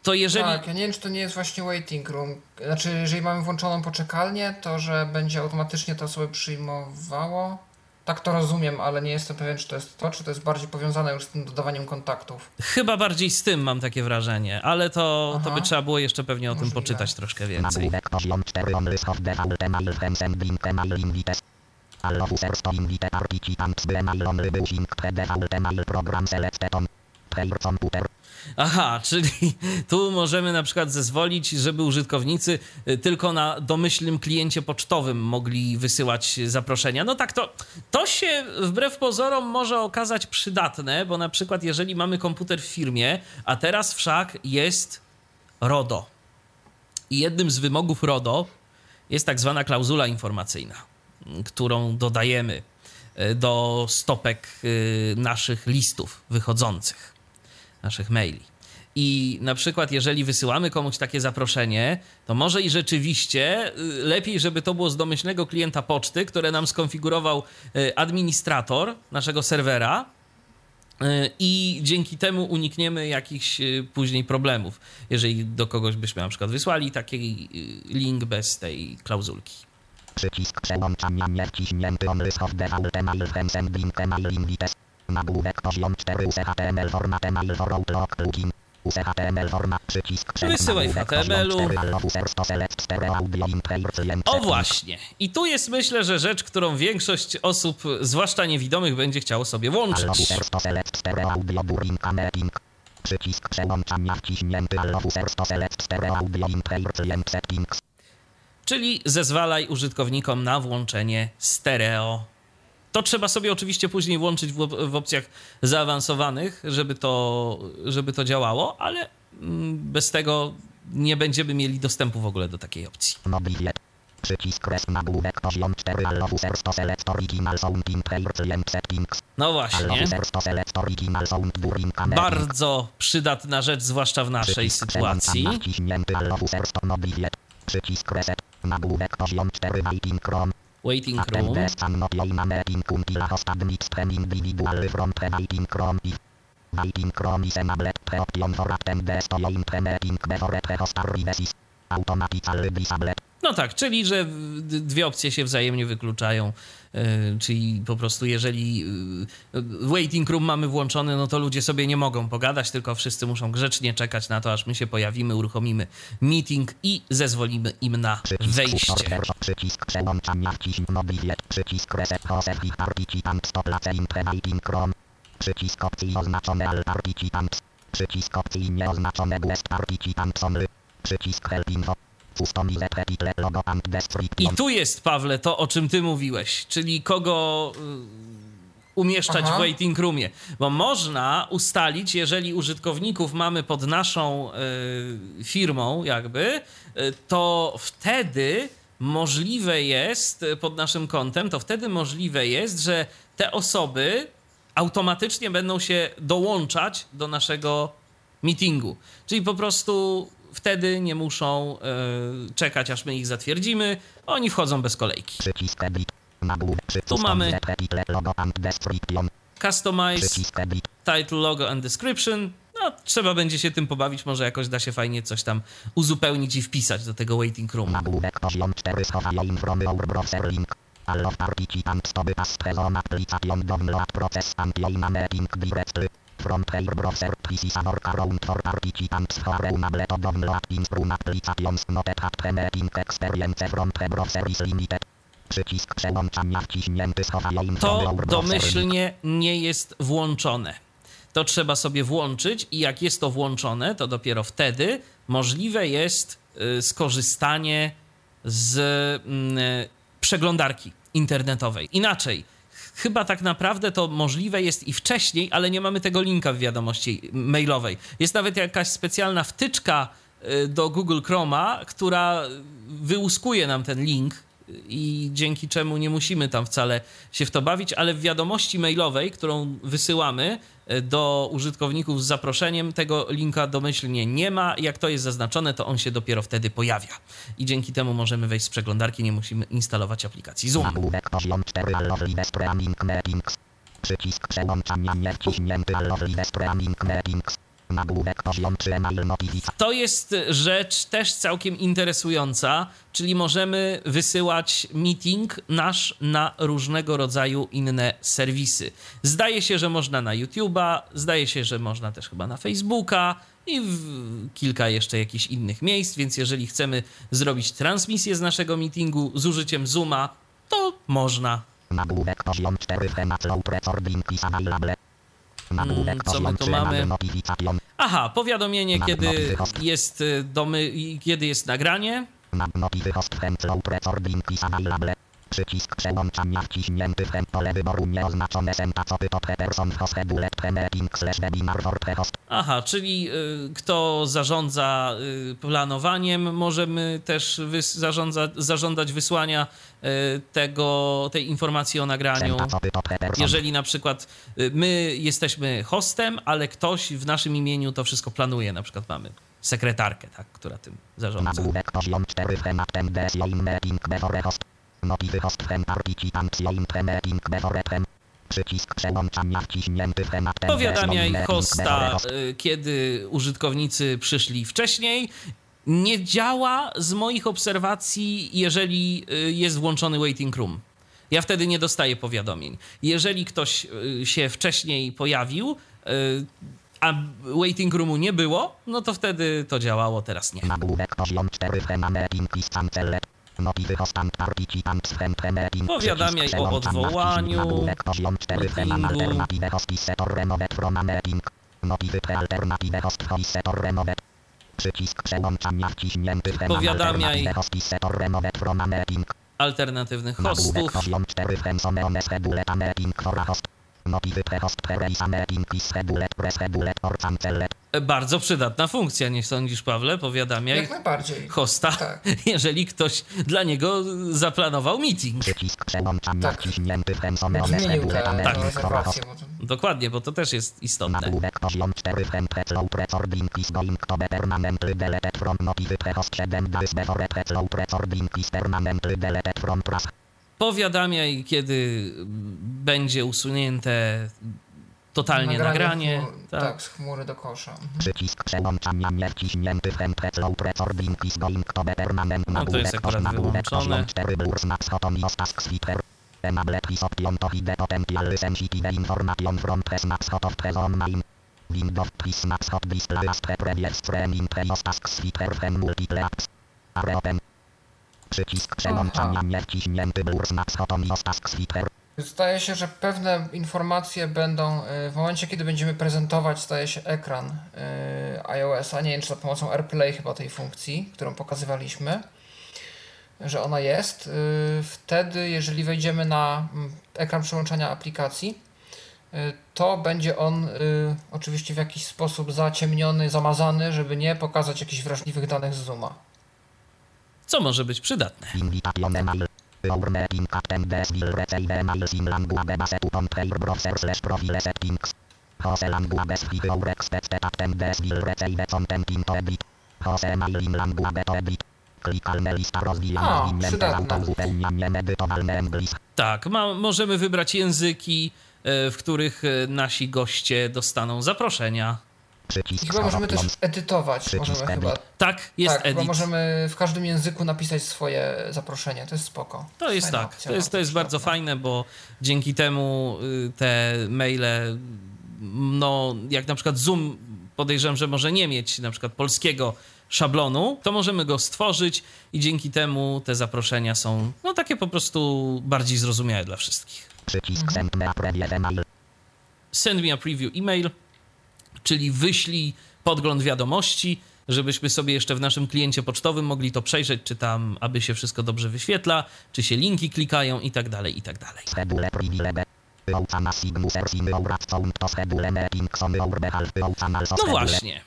to jeżeli... Tak, ja nie wiem, czy to nie jest właśnie waiting room. Znaczy, jeżeli mamy włączoną poczekalnię, to że będzie automatycznie to osoby przyjmowało. Tak to rozumiem, ale nie jestem pewien, czy to jest to, czy to jest bardziej powiązane już z tym dodawaniem kontaktów. Chyba bardziej z tym mam takie wrażenie, ale to, to by trzeba było jeszcze pewnie o Możliwe. tym poczytać troszkę więcej. Aha, czyli tu możemy na przykład zezwolić, żeby użytkownicy y, tylko na domyślnym kliencie pocztowym mogli wysyłać zaproszenia. No tak, to, to się wbrew pozorom może okazać przydatne, bo na przykład jeżeli mamy komputer w firmie, a teraz wszak jest RODO. I jednym z wymogów RODO jest tak zwana klauzula informacyjna, którą dodajemy y, do stopek y, naszych listów wychodzących naszych maili. I na przykład, jeżeli wysyłamy komuś takie zaproszenie, to może i rzeczywiście y, lepiej, żeby to było z domyślnego klienta poczty, które nam skonfigurował y, administrator naszego serwera. Y, I dzięki temu unikniemy jakichś później problemów, jeżeli do kogoś byśmy na przykład wysłali taki link bez tej klauzulki. Przycisk przełączania on of default email sending invites. Nagłówek poziom 4 UCHTML format email for Outlook plugin. UCHTML format przycisk Wysyłaj w HTML-u. O właśnie. I tu jest myślę, że rzecz, którą większość osób, zwłaszcza niewidomych, będzie chciało sobie włączyć. Przycisk przełączania wciśnięty Czyli zezwalaj użytkownikom na włączenie stereo to trzeba sobie oczywiście później włączyć w, w opcjach zaawansowanych, żeby to, żeby to działało, ale mm, bez tego nie będziemy mieli dostępu w ogóle do takiej opcji. Przycisk res nagłówek poziom 4 Allofuser to select original sound in client settings. No właśnie. Bardzo przydatna rzecz, zwłaszcza w naszej sytuacji. Przycisk reset. Nagłówek poziom 4 Waiting Chrome. Waiting room. Waiting room is enabled pre-option for attend to your implementing before pre-host services. Automatically disabled. No tak, czyli że dwie opcje się wzajemnie wykluczają. E, czyli po prostu jeżeli e, waiting room mamy włączony, no to ludzie sobie nie mogą pogadać, tylko wszyscy muszą grzecznie czekać na to, aż my się pojawimy, uruchomimy meeting i zezwolimy im na wejście. Przycisk mobiliet, przycisk opcji participants, opcji nieoznaczone guest participants only, przycisk help info, i tu jest, Pawle, to o czym ty mówiłeś, czyli kogo y, umieszczać Aha. w waiting roomie. Bo można ustalić, jeżeli użytkowników mamy pod naszą y, firmą, jakby, y, to wtedy możliwe jest, y, pod naszym kontem, to wtedy możliwe jest, że te osoby automatycznie będą się dołączać do naszego meetingu. Czyli po prostu wtedy nie muszą e, czekać, aż my ich zatwierdzimy. Oni wchodzą bez kolejki. Tu mamy Customize Title, Logo and Description. No trzeba będzie się tym pobawić, może jakoś da się fajnie coś tam uzupełnić i wpisać do tego waiting roomu. Nagłówek poziom 4 schowają from your browser link. All of participants to be passed on application download process and join a meeting directly. From their browser this is a workaround for participants who are unable to download things from applications not at the meeting experience from the browser is limited. Przycisk przełączania wciśnięty schowają from To domyślnie nie jest włączone. To trzeba sobie włączyć i jak jest to włączone, to dopiero wtedy możliwe jest y, skorzystanie z mm, y, przeglądarki internetowej. Inaczej, chyba tak naprawdę to możliwe jest i wcześniej, ale nie mamy tego linka w wiadomości mailowej. Jest nawet jakaś specjalna wtyczka y, do Google Chroma, która wyłuskuje nam ten link i dzięki czemu nie musimy tam wcale się w to bawić, ale w wiadomości mailowej, którą wysyłamy e, do użytkowników z zaproszeniem, tego linka domyślnie nie ma. Jak to jest zaznaczone, to on się dopiero wtedy pojawia. I dzięki temu możemy wejść z przeglądarki, nie musimy instalować aplikacji Zoom. Nagłówek poziom 4 Allow Streaming Meetings. Przycisk przełączania nie wciśnięty Meetings. Nagłówek poziom 3 Mail Notification. To jest rzecz też całkiem interesująca, czyli możemy wysyłać meeting nasz na różnego rodzaju inne serwisy. Zdaje się, że można na YouTube'a, zdaje się, że można też chyba na Facebooka i w kilka jeszcze jakichś innych miejsc, więc jeżeli chcemy zrobić transmisję z naszego meetingu z użyciem Zooma, to można. Nagłówek poziom 4 Schemat Low Recording is available. Mm, co my tu 3 mamy? Aha, powiadomienie, kiedy jest y, domy, kiedy jest nagranie. Przycisk przełączania wciśnięty w pole wyboru nieoznaczone senta to person host meeting slash webinar for host. Aha, czyli y, kto zarządza y, planowaniem, możemy też wys- zarządza, zażądać wysłania y, tego, tej informacji o nagraniu. Jeżeli na przykład y, my jesteśmy hostem, ale ktoś w naszym imieniu to wszystko planuje, na przykład mamy sekretarkę, tak, która tym zarządza. Nagłówek poziom 4 schemat MDS join meeting before host. Before chem. Przycisk przełączania wciśnięty w hosta, host. y, kiedy użytkownicy przyszli wcześniej. Nie działa z moich obserwacji, jeżeli y, jest włączony waiting room. Ja wtedy nie dostaję powiadomień. Jeżeli ktoś y, się wcześniej pojawił, a waiting roomu nie było, no to wtedy to działało, teraz nie. Nagłówek poziom 4 schema meeting. Powiadamiaj o odwołaniu, wciśnij Nagłówek poziom 4 schema meetingu. alternative host is set or removed from a meeting. Notiwy pre alternative host who is set or removed. Przycisk przełączania wciśnięty Powiadamiaj. Alternatywnych hostów. Poziom 4 Hensone schedule a meeting for a host. Notiwy pre host pre raise a meeting is scheduled pre scheduled or cancelled. Bardzo przydatna funkcja, nie sądzisz, Pawle? Powiadamiaj Jak najbardziej. hosta, Tak. jeżeli ktoś dla niego zaplanował meeting. Tak. Zmienił te to... Dokładnie, bo to też jest istotne. Nagłówek poziom 4 Hempret low recording is going to be permanently deleted from notiwy pre host 7 days before Hempret low recording is permanently deleted from trust. Powiadamiaj, kiedy będzie usunięte totalnie nagranie. chmur- tak. tak, z chmury do kosza. Mhm. Przycisk przełączania nie wciśnięty w recording is going to permanent. No to jest Nagłówek akurat nagłówek wyłączone. poziom 4 Blurs Max Hotomios Task Switcher. Enable this option to hide potential sensitive information from press Max Hot of Press Online. Windows Press Max Hot Display as previous stream in when multiple apps are open. Przycisk przełączania nie wciśnięty Blurs Max Hotomios Task Switcher. Zdaje się, że pewne informacje będą y, w momencie, kiedy będziemy prezentować, staje się ekran y, iOS-a. Nie wiem, czy za pomocą AirPlay chyba tej funkcji, którą pokazywaliśmy, że ona jest. Y, Wtedy, jeżeli wejdziemy na ekran przełączania aplikacji, to będzie on oczywiście w jakiś sposób zaciemniony, zamazany, żeby nie pokazać jakichś wrażliwych danych z Zooma. Co może być przydatne. Tak, ma, możemy wybrać języki, e, w których e, nasi goście dostaną zaproszenia. I chyba możemy też edytować. Możemy chyba. Tak, jest tak, edit. Chyba możemy w każdym języku napisać swoje zaproszenie. To jest spoko. To jest Fajna tak. To jest, to jest bardzo fajne, bo dzięki temu y, te maile, no jak na przykład Zoom podejrzewam, że może nie mieć na przykład polskiego szablonu, to możemy go stworzyć i dzięki temu te zaproszenia są no takie po prostu bardziej zrozumiałe dla wszystkich. Przycisk send me a preview email. Send me a preview email, czyli wyślij podgląd wiadomości, żebyśmy sobie jeszcze w naszym kliencie pocztowym mogli to przejrzeć, czy tam, aby się wszystko dobrze wyświetla, czy się linki klikają i tak dalej, i tak dalej. No właśnie.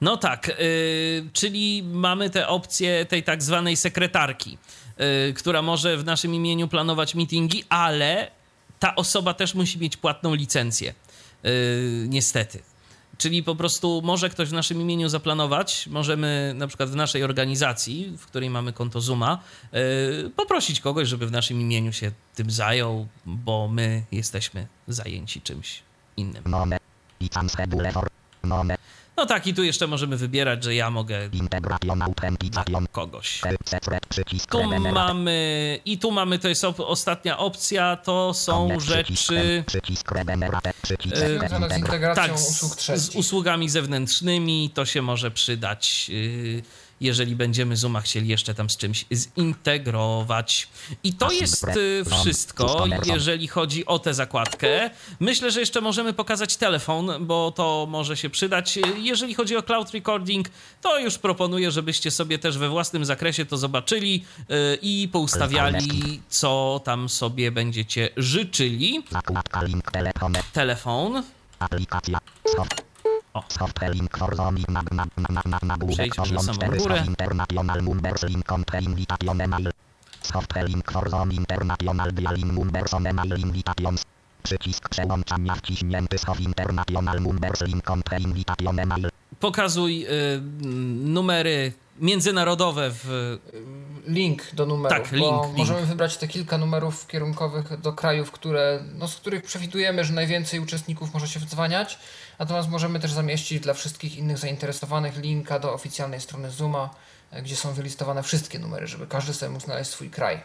No tak, yy, czyli mamy tę opcję tej tak zwanej sekretarki, yy, która może w naszym imieniu planować meetingi, ale ta osoba też musi mieć płatną licencję. Yy, niestety. Czyli po prostu może ktoś w naszym imieniu zaplanować, możemy na przykład w naszej organizacji, w której mamy konto Zuma, yy, poprosić kogoś, żeby w naszym imieniu się tym zajął, bo my jesteśmy zajęci czymś innym. For. No tak, i tu jeszcze możemy wybierać, że ja mogę kogoś. Przycisk Tu mamy, i tu mamy, to jest op- ostatnia opcja, to są rzeczy integra- integracją tak, usług z, z usługami zewnętrznymi, to się może przydać, yy, jeżeli będziemy Zooma chcieli jeszcze tam z czymś zintegrować. I to jest yy, wszystko, jeżeli chodzi o tę zakładkę. Myślę, że jeszcze możemy pokazać telefon, bo to może się przydać. Jeżeli chodzi o cloud recording, to już proponuję, żebyście sobie też we własnym zakresie to zobaczyli yy, i poustawiali, co tam sobie będziecie życzyli. Telefon. Aplikacja. Soft. O. Software link for zoning nag nag nag nag nagłówek Przejdźmy na poziom samą 4 górę. international numbers link contra invitation email. Software link for zone international dialing numbers on email invitations. Przycisk przełączania wciśnięty international numbers link contra invitation email. Pokazuj y, numery międzynarodowe w. link do numerów, Tak, link, bo link. możemy wybrać te kilka numerów kierunkowych do krajów, które, no, z których przewidujemy, że najwięcej uczestników może się wdzwaniać, natomiast możemy też zamieścić dla wszystkich innych zainteresowanych linka do oficjalnej strony Zooma, e, gdzie są wylistowane wszystkie numery, żeby każdy sobie mógł znaleźć swój kraj.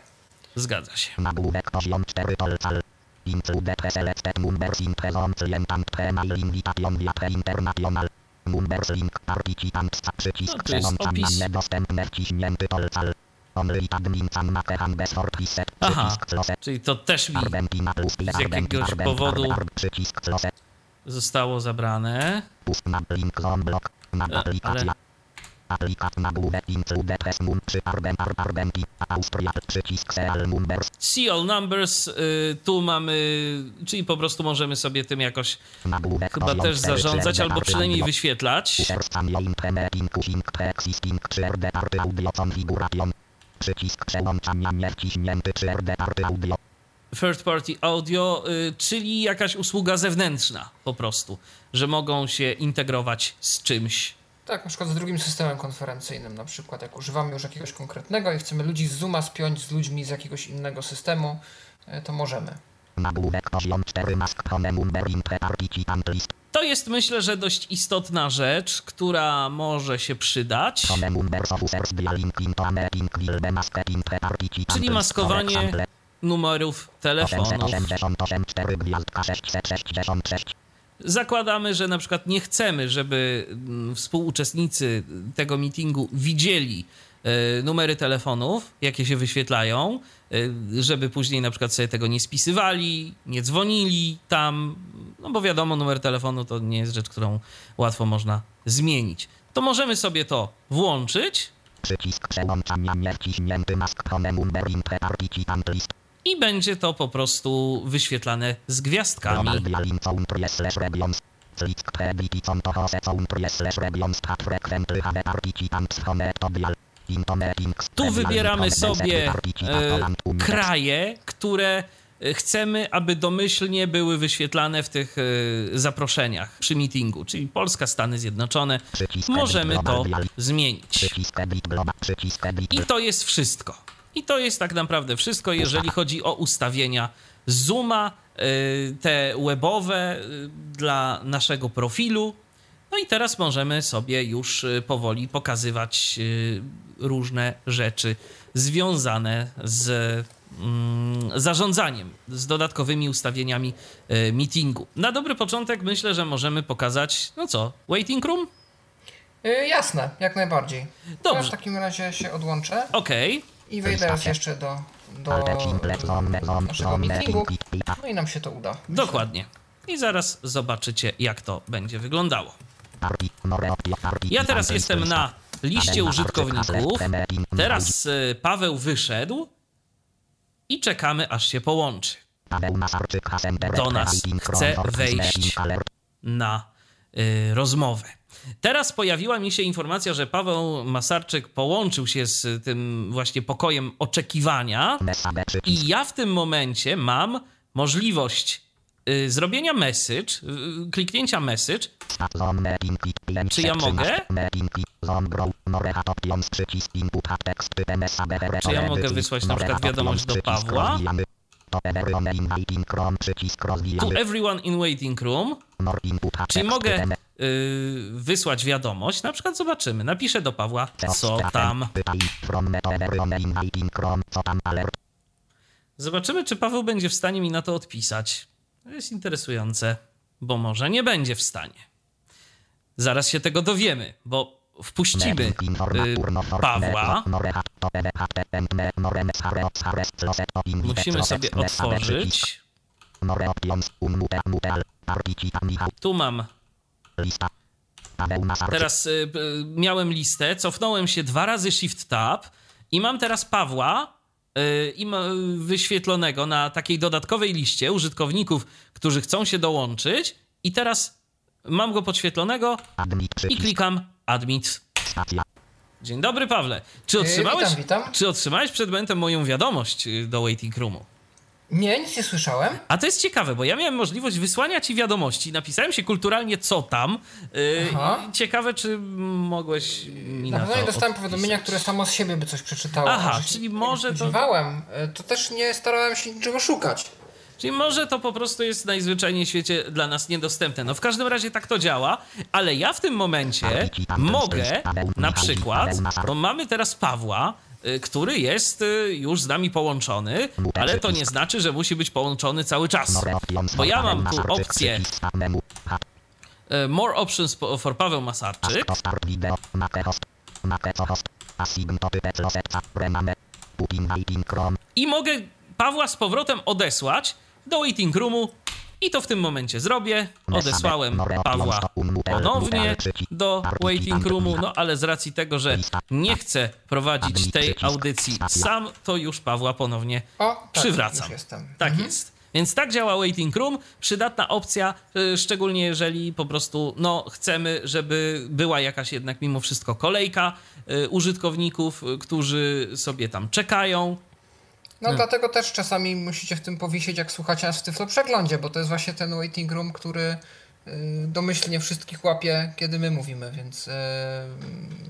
Zgadza się. Nagłówek poziom 4 tolcal. Include preselected numbers in present client and pre-mail invitation via pre-international. Numbers link participants przycisk przełączania opis. niedostępne wciśnięty tolcal. Only admin can make hand for reset. Aha. Czyli to też mi z jakiegoś powodu Przycisk. Zostało zabrane. Ale-. See all numbers. Y, tu mamy. Czyli po prostu możemy sobie tym jakoś chyba też 4 zarządzać, albo przynajmniej wyświetlać. Przycisk przełączania nie wciśnięty czy RD arty audio. Third party audio, y, czyli jakaś usługa zewnętrzna po prostu, że mogą się integrować z czymś. Tak, na przykład z drugim systemem konferencyjnym, na przykład jak używamy już jakiegoś konkretnego i chcemy ludzi z Zooma spiąć z ludźmi z jakiegoś innego systemu, e, to możemy. Nagłówek poziom 4 mask phone number in pre-participant list. To jest myślę, że dość istotna rzecz, która może się przydać. Czyli maskowanie numerów telefonów. 888 4 gwiazdka 666. Zakładamy, że na przykład nie chcemy, żeby mm, współuczestnicy tego meetingu widzieli e, numery telefonów, jakie się wyświetlają, e, żeby później na przykład sobie tego nie spisywali, nie dzwonili tam, no bo wiadomo, numer telefonu to nie jest rzecz, którą łatwo można zmienić. To możemy sobie to włączyć Przycisk przełączania nie wciśnięty mask pre-participant list. I będzie to po prostu wyświetlane z gwiazdkami. Tu wybieramy sobie e, kraje, które chcemy, aby domyślnie były wyświetlane w tych zaproszeniach przy meetingu, czyli Polska, Stany Zjednoczone. Możemy to zmienić. I to jest wszystko. I to jest tak naprawdę wszystko, jeżeli chodzi o ustawienia Zooma, te webowe dla naszego profilu. No i teraz możemy sobie już powoli pokazywać różne rzeczy związane z mm, zarządzaniem, z dodatkowymi ustawieniami meetingu. Na dobry początek myślę, że możemy pokazać, no co, waiting room? Jasne, jak najbardziej. Dobrze. Ja w takim razie się odłączę. Okej. Okay. I wejdę raz jeszcze do, do naszego meetingu. No i nam się to uda. Dokładnie. I zaraz zobaczycie, jak to będzie wyglądało. Ja teraz jestem na liście użytkowników. Teraz Paweł wyszedł i czekamy, aż się połączy. Do nas chce wejść na y, rozmowę. Teraz pojawiła mi się informacja, że Paweł Masarczyk połączył się z tym właśnie pokojem oczekiwania i ja w tym momencie mam możliwość y, zrobienia message, y, kliknięcia message. Czy ja mogę? Czy ja mogę wysłać na przykład wiadomość do Pawła? To everyone in waiting room. Czy mogę wysłać wiadomość? Na przykład zobaczymy. Napiszę do Pawła, co tam. Zobaczymy, czy Paweł będzie w stanie mi na to odpisać. To jest interesujące, bo może nie będzie w stanie. Zaraz się tego dowiemy, bo wpuścimy y, Pawła. Musimy sobie otworzyć. Tu mam. Teraz y, miałem listę, cofnąłem się dwa razy Shift Tab i mam teraz Pawła y, i wyświetlonego na takiej dodatkowej liście użytkowników, którzy chcą się dołączyć i teraz mam go podświetlonego i klikam admit. Dzień dobry, Pawle. Czy e, otrzymałeś, witam, witam. Czy otrzymałeś przed momentem moją wiadomość y, do waiting roomu? Nie, nic nie słyszałem. A to jest ciekawe, bo ja miałem możliwość wysłania ci wiadomości. Napisałem się kulturalnie, co tam. Yy, ciekawe, czy mogłeś mi na, na pewno nie dostałem powiadomienia, które samo z siebie by coś przeczytało. Aha, czyli może to... E, to też nie starałem się niczego szukać. Czyli może to po prostu jest najzwyczajniej w świecie dla nas niedostępne. No w każdym razie tak to działa, ale ja w tym momencie mogę na przykład, bo mamy teraz Pawła, który jest y, już z nami połączony, ale to nie znaczy, że musi być połączony cały czas. Bo ja mam tu opcję y, More options for Paweł Masarczyk. I mogę Pawła z powrotem odesłać do waiting roomu i to w tym momencie zrobię. Odesłałem Pawła ponownie do waiting roomu, no ale z racji tego, że nie chcę prowadzić tej audycji sam, to już Pawła ponownie o, tak, przywracam. Tak mhm. jest. Więc tak działa waiting room, przydatna opcja, y, szczególnie jeżeli po prostu no, chcemy, żeby była jakaś jednak mimo wszystko kolejka y, użytkowników, y, którzy sobie tam czekają, no hmm. dlatego też czasami musicie w tym powisieć, jak słuchacie nas w Tyflo Przeglądzie, bo to jest właśnie ten waiting room, który y, domyślnie wszystkich łapie, kiedy my mówimy, więc yy,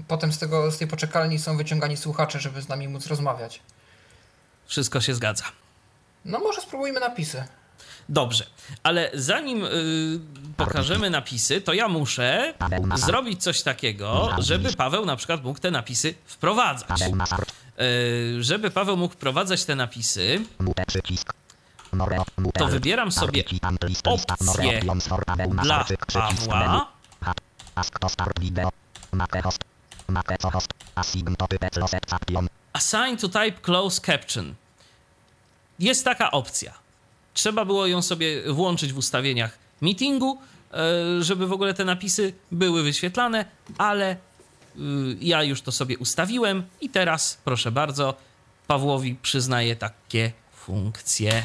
potem z, tego, z tej poczekalni są wyciągani słuchacze, żeby z nami móc rozmawiać. Wszystko się zgadza. No może spróbujmy napisy. Dobrze, ale zanim y, pokażemy napisy, to ja muszę zrobić coś takiego, żeby Paweł na przykład mógł te napisy wprowadzać. Y, żeby Paweł mógł wprowadzać te napisy, to wybieram sobie opcję dla Pawła. Assign to type close caption. Jest taka opcja. Trzeba było ją sobie włączyć w ustawieniach meetingu, e, żeby w ogóle te napisy były wyświetlane, ale ja już to sobie ustawiłem i teraz, proszę bardzo, Pawłowi przyznaję takie funkcje.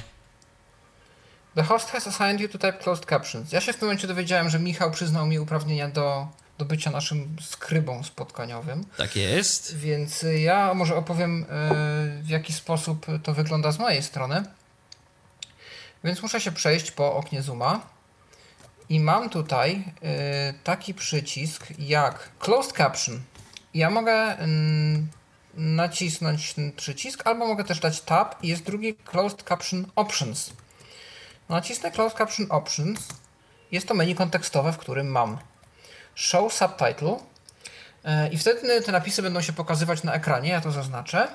The host has assigned you to type closed captions. Ja się w tym momencie dowiedziałem, że Michał przyznał mi uprawnienia do, do bycia naszym skrybą spotkaniowym. Tak jest. Więc ja może opowiem, e, w jaki sposób to wygląda z mojej strony. Więc muszę się przejść po oknie Zooma. I mam tutaj y, taki przycisk jak Closed Caption. Ja mogę y, nacisnąć ten przycisk, albo mogę też dać Tab i jest drugi Closed Caption Options. Nacisnę Closed Caption Options. Jest to menu kontekstowe, w którym mam Show Subtitle y, i wtedy te napisy będą się pokazywać na ekranie, ja to zaznaczę.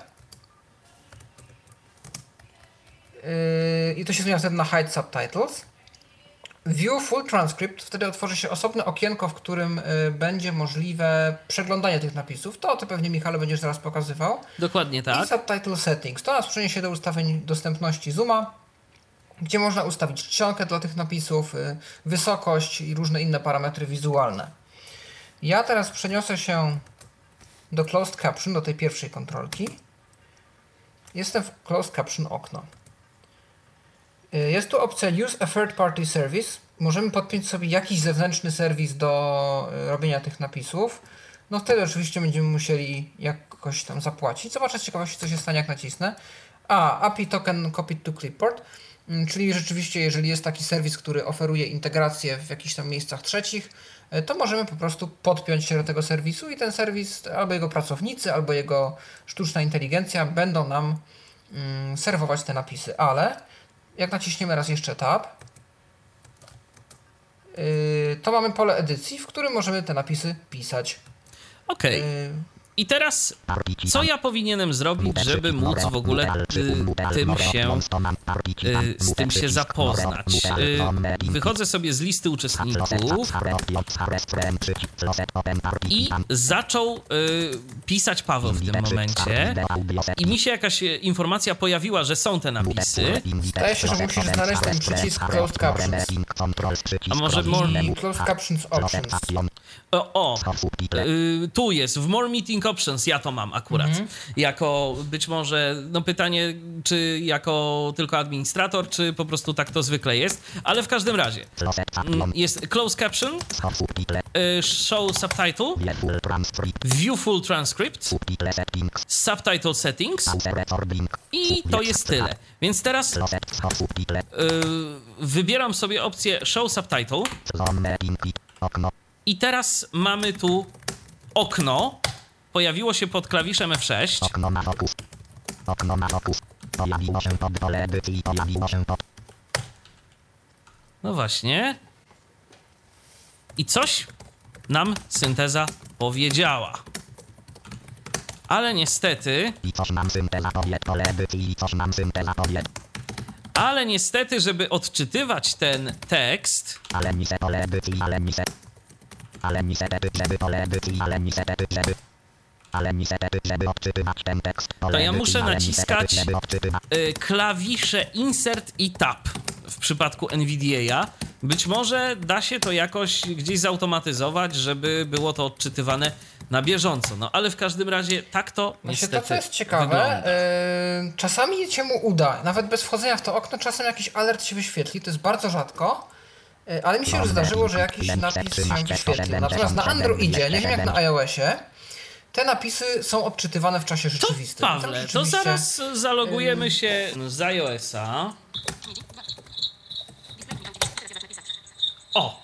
Y, I to się zmienia wtedy na Hide Subtitles. View Full Transcript, wtedy otworzy się osobne okienko, w którym y, będzie możliwe przeglądanie tych napisów. To ty pewnie, Michale, będziesz zaraz pokazywał. Dokładnie tak. I Subtitle Settings. To nas przeniesie do ustawień dostępności Zooma, gdzie można ustawić czcionkę dla tych napisów, y, wysokość i różne inne parametry wizualne. Ja teraz przeniosę się do Closed Caption, do tej pierwszej kontrolki. Jestem w Closed Caption okno. Y, Jest tu opcja Use a Third Party Service. Możemy podpiąć sobie jakiś zewnętrzny serwis do y, robienia tych napisów. No wtedy oczywiście będziemy musieli jakoś tam zapłacić. Zobaczę z ciekawości, co się stanie, jak nacisnę. A, API Token Copied to Clipboard. Mm, Czyli rzeczywiście, jeżeli jest taki serwis, który oferuje integrację w jakichś tam miejscach trzecich, y, to możemy po prostu podpiąć się do tego serwisu i ten serwis, albo jego pracownicy, albo jego sztuczna inteligencja będą nam mm, serwować te napisy. Ale jak naciśniemy raz jeszcze Tab, yy, to mamy pole edycji, w którym możemy te napisy pisać. Okej. Yy, I teraz, co ja powinienem zrobić, żeby móc w ogóle y, tym się, y, z tym się zapoznać? Y, wychodzę sobie z listy uczestników i zaczął y, pisać Paweł w tym momencie i mi się jakaś e, informacja pojawiła, że są te napisy. Zdaje się, że musisz znaleźć ten przycisk Closed Captions. A może more, Closed Captions Options. o, o y, tu jest, w More Meeting Options, ja to mam akurat. Jako być może, no pytanie, czy jako tylko administrator, czy po prostu tak to zwykle jest, ale w każdym razie mm, jest Closed Caption, y, Show Subtitle, View Full Transcript, Subtitle Settings i to jest tyle. Więc teraz y, wybieram sobie opcję Show Subtitle i teraz mamy tu okno. Pojawiło się pod klawiszem F6. Okno na fokus. Okno na fokus. Pojawiło się pod pole edycji. Pojawiło się pod... No właśnie. I coś nam synteza powiedziała. Ale niestety, I coś nam synteza powie. Pole edycji. I coś nam synteza powie. ale niestety, żeby odczytywać ten tekst, Ale mi se pole edycji. Ale mi se... Ale mi se tety, żeby pole edycji. Ale mi se tety, żeby... Ale mi se tety, żeby odczytywać ten tekst. To ja muszę naciskać- y, klawisze Insert i Tab w przypadku NVDA. Być może da się to jakoś gdzieś zautomatyzować, żeby było to odczytywane na bieżąco. No ale w każdym razie tak to niestety to, co jest ciekawe, yy, czasami się mu uda, nawet bez wchodzenia w to okno, czasem jakiś alert się wyświetli, to jest bardzo rzadko, yy, ale mi się już zdarzyło, że jakiś napis się wyświetlił. Natomiast na Androidzie, nie wiem jak na iOSie, te napisy są odczytywane w czasie To rzeczywistym. Tam Pawle, to rzeczywiście- zaraz zalogujemy się z iOS-a. O!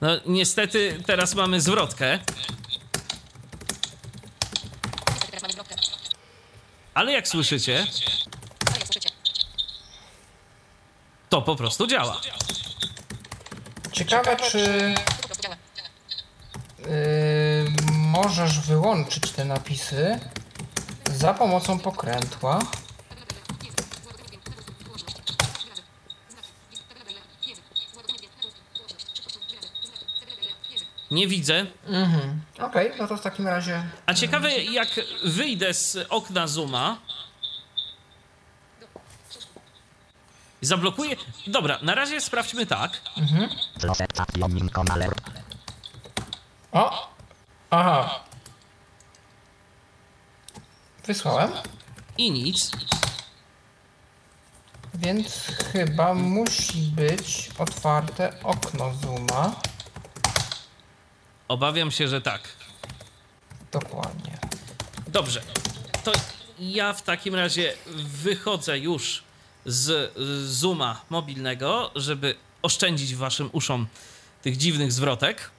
No niestety teraz mamy zwrotkę. Ale jak słyszycie, to po prostu działa. Ciekawe, czy możesz wyłączyć te napisy za pomocą pokrętła. Nie widzę. Mhm. Okej, no to w takim razie A ciekawe, jak wyjdę z okna Zooma. Zablokuję. Dobra, na razie sprawdźmy tak. Alert. O! Aha. Wysłałem, I nic. więc chyba musi być otwarte okno Zooma. Obawiam się, że tak. Dokładnie. Dobrze. To ja w takim razie wychodzę już z Zooma mobilnego, żeby oszczędzić waszym uszom tych dziwnych zwrotek.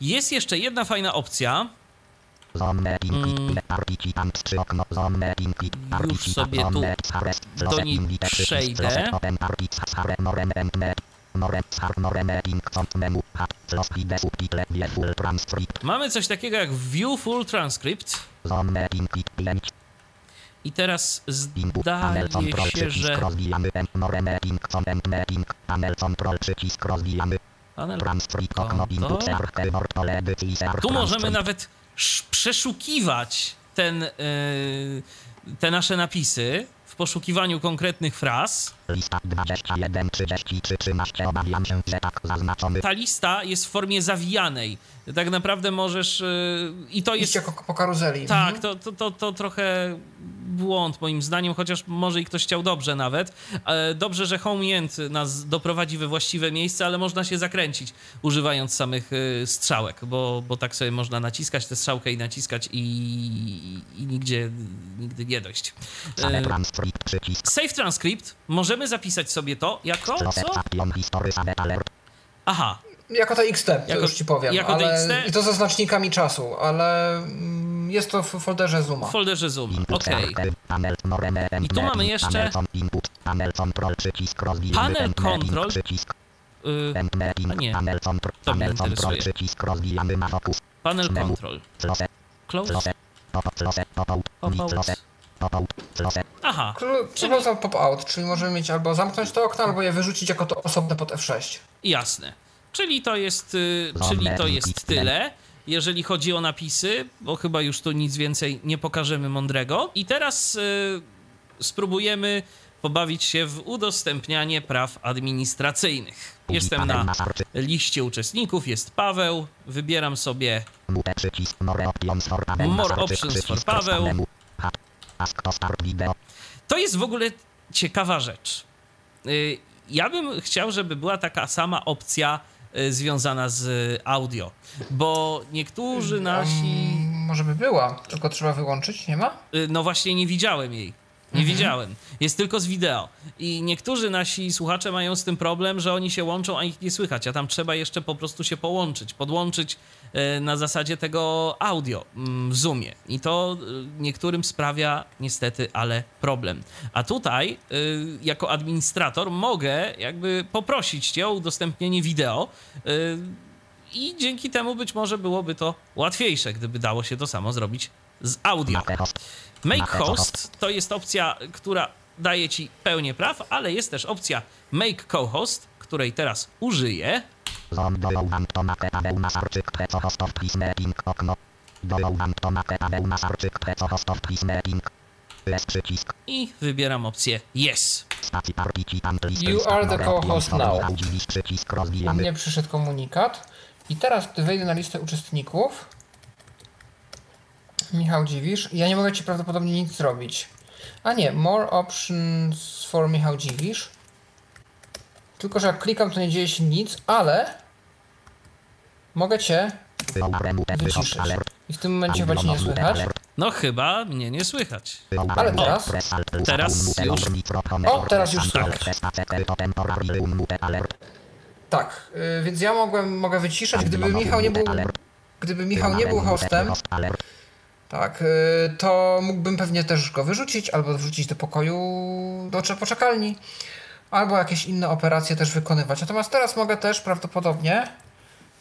Jest jeszcze jedna fajna opcja. Mm. Już sobie tu do niej przejdę. Mamy coś takiego jak View Full Transcript. I teraz zdaje się, że... Tu możemy nawet przeszukiwać ten, yy, te nasze napisy w poszukiwaniu konkretnych fraz. Lista 21, 33, 13, obawiam się, że tak zaznaczony. Ta lista jest w formie zawijanej. Tak naprawdę możesz. Yy, I to jest. jako po karuzeli. Tak, mhm. to, to, to, to trochę błąd moim zdaniem, chociaż może i ktoś chciał dobrze nawet. E, dobrze, że HomeEnd nas doprowadzi we właściwe miejsce, ale można się zakręcić używając samych e, strzałek, bo, bo tak sobie można naciskać tę strzałkę i naciskać i, i nigdzie nigdy nie dojść. E, save transcript. Możemy zapisać sobie to jako co? Aha, jako TXT, to jako, już ci powiem. Jako ale, TXT? I to ze znacznikami czasu, ale mm, jest to w folderze Zooma. W folderze Zooma, okej. Okay. I tu mamy jeszcze panel control, panel control. Yy, a nie, to mnie interesuje. Panel control. Close. Pop-out. Aha. Czyli... pop-out, czyli możemy mieć albo zamknąć to okno, albo je wyrzucić jako to osobne pod F6. Jasne. Czyli to jest, y, czyli to jest tyle, jeżeli chodzi o napisy, bo chyba już tu nic więcej nie pokażemy mądrego. I teraz y, spróbujemy pobawić się w udostępnianie praw administracyjnych. Jestem na liście uczestników, jest Paweł, wybieram sobie More Options for Paweł. To jest w ogóle ciekawa rzecz. Y, ja bym chciał, żeby była taka sama opcja związana z audio, bo niektórzy nasi... może by była, tylko trzeba wyłączyć, nie ma? Y, no właśnie nie widziałem jej. Nie mhm. widziałem. Jest tylko z wideo. I niektórzy nasi słuchacze mają z tym problem, że oni się łączą, a ich nie słychać, a tam trzeba jeszcze po prostu się połączyć, podłączyć e, na zasadzie tego audio mm, w Zoomie. I to e, niektórym sprawia niestety, ale problem. A tutaj, e, jako administrator, mogę jakby poprosić cię o udostępnienie wideo i dzięki temu być może byłoby to łatwiejsze, gdyby dało się to samo zrobić z audio. Make host to jest opcja, która daje ci pełnię praw, ale jest też opcja make co-host, której teraz użyję. I wybieram opcję Yes. You are the co-host now. U mnie przyszedł komunikat. I teraz, gdy wejdę na listę uczestników, Michał Dziwisz. Ja nie mogę Ci prawdopodobnie nic zrobić. A nie, more options for Michał Dziwisz. Tylko, że jak klikam, to nie dzieje się nic, ale mogę Cię wyciszyć. I w tym momencie chyba Cię nie słychać. No chyba mnie nie słychać. Ale teraz? Teraz już. O, teraz już tak. Tak, więc ja mogłem, mogę wyciszać, gdyby Michał nie był, gdyby Michał nie był hostem, tak, y, to mógłbym pewnie też go wyrzucić albo wrzucić do pokoju, do poczekalni, albo jakieś inne operacje też wykonywać. Natomiast teraz mogę też prawdopodobnie